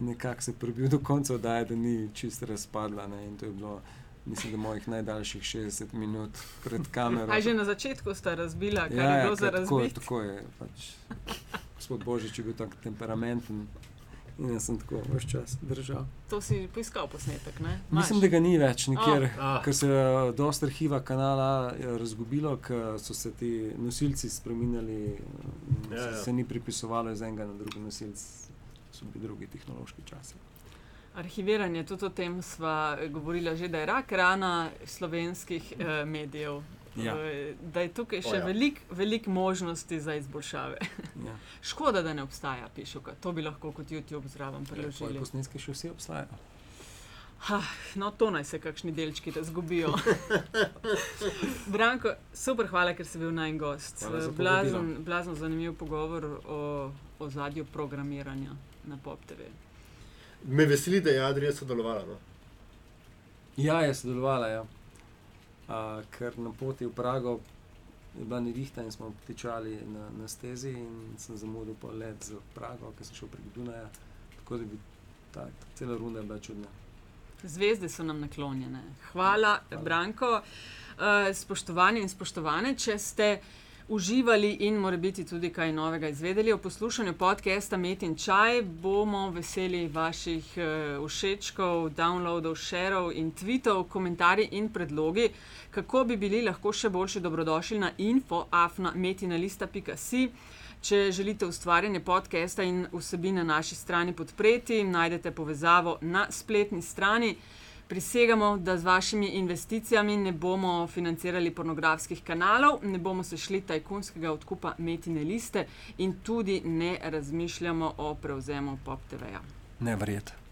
nekako se prebil do konca oddaje, da ni čisto razpadla. Ne? In to je bilo. Mislim, da mojih najdaljših 60 minut pred kamero. Aj že na začetku sta razbila, kar ja, je bilo ja, za razbiti. Tako, tako je. Pač, gospod Božič je bil tako temperamenten. In jaz sem tako vse čas držal. To si poiskal posnetek, ne? Maš? Mislim, da ga ni več nikjer, oh. ker se je dosta arhiva kanala razgubilo, ker so se ti nosilci spremenili, ja, ja. se ni pripisovalo iz enega na drugi nosilc, so bili drugi tehnološki časi. Arhiviranje, tudi o tem smo govorili že, da je rak rana slovenskih eh, medijev. Ja. Eh, da je tukaj še ja. veliko velik možnosti za izboljšave. Ja. [LAUGHS] Škoda, da ne obstaja pišuka. To bi lahko kot YouTube zraven ja, preložili. Ja, Posnetki še vsi obstajajo. Ha, no, to naj se kakšni delčki razgubijo. [LAUGHS] Branko, super, hvala, ker si bil naj gost. Blazen, blazen zanimiv pogovor o, o zadju programiranja na PopTV. Me veseli, da je Adrija sodelovala. No? Ja, je sodelovala. Ja ker na poti v Prago je bila nevihta in smo tičali na, na stezi in sem zamudil po let za Prago, ker sem šel prek Dunaja. Tako da bi ta, ta cela runda bila čudna. Zvezde so nam naklonjene. Hvala, Hvala. Branko. Uh, spoštovani in spoštovane, če ste uživali in morda tudi kaj novega izvedeli. O poslušanju podcasta Met in Čaj, bomo veseli vaših uh, všečkov, downloadov, šerov in tweetov, komentarji in predlogi, kako bi bili lahko še boljši dobrodošli na infoafnametinalista.si. Če želite ustvarjanje podcasta in vsebine na naši strani podpreti, najdete povezavo na spletni strani prisegamo, da z vašimi investicijami ne bomo financirali pornografskih kanalov, ne bomo se šli tajkunskega odkupa metine liste in tudi ne razmišljamo o prevzemu PopTV-ja. Ne verjete.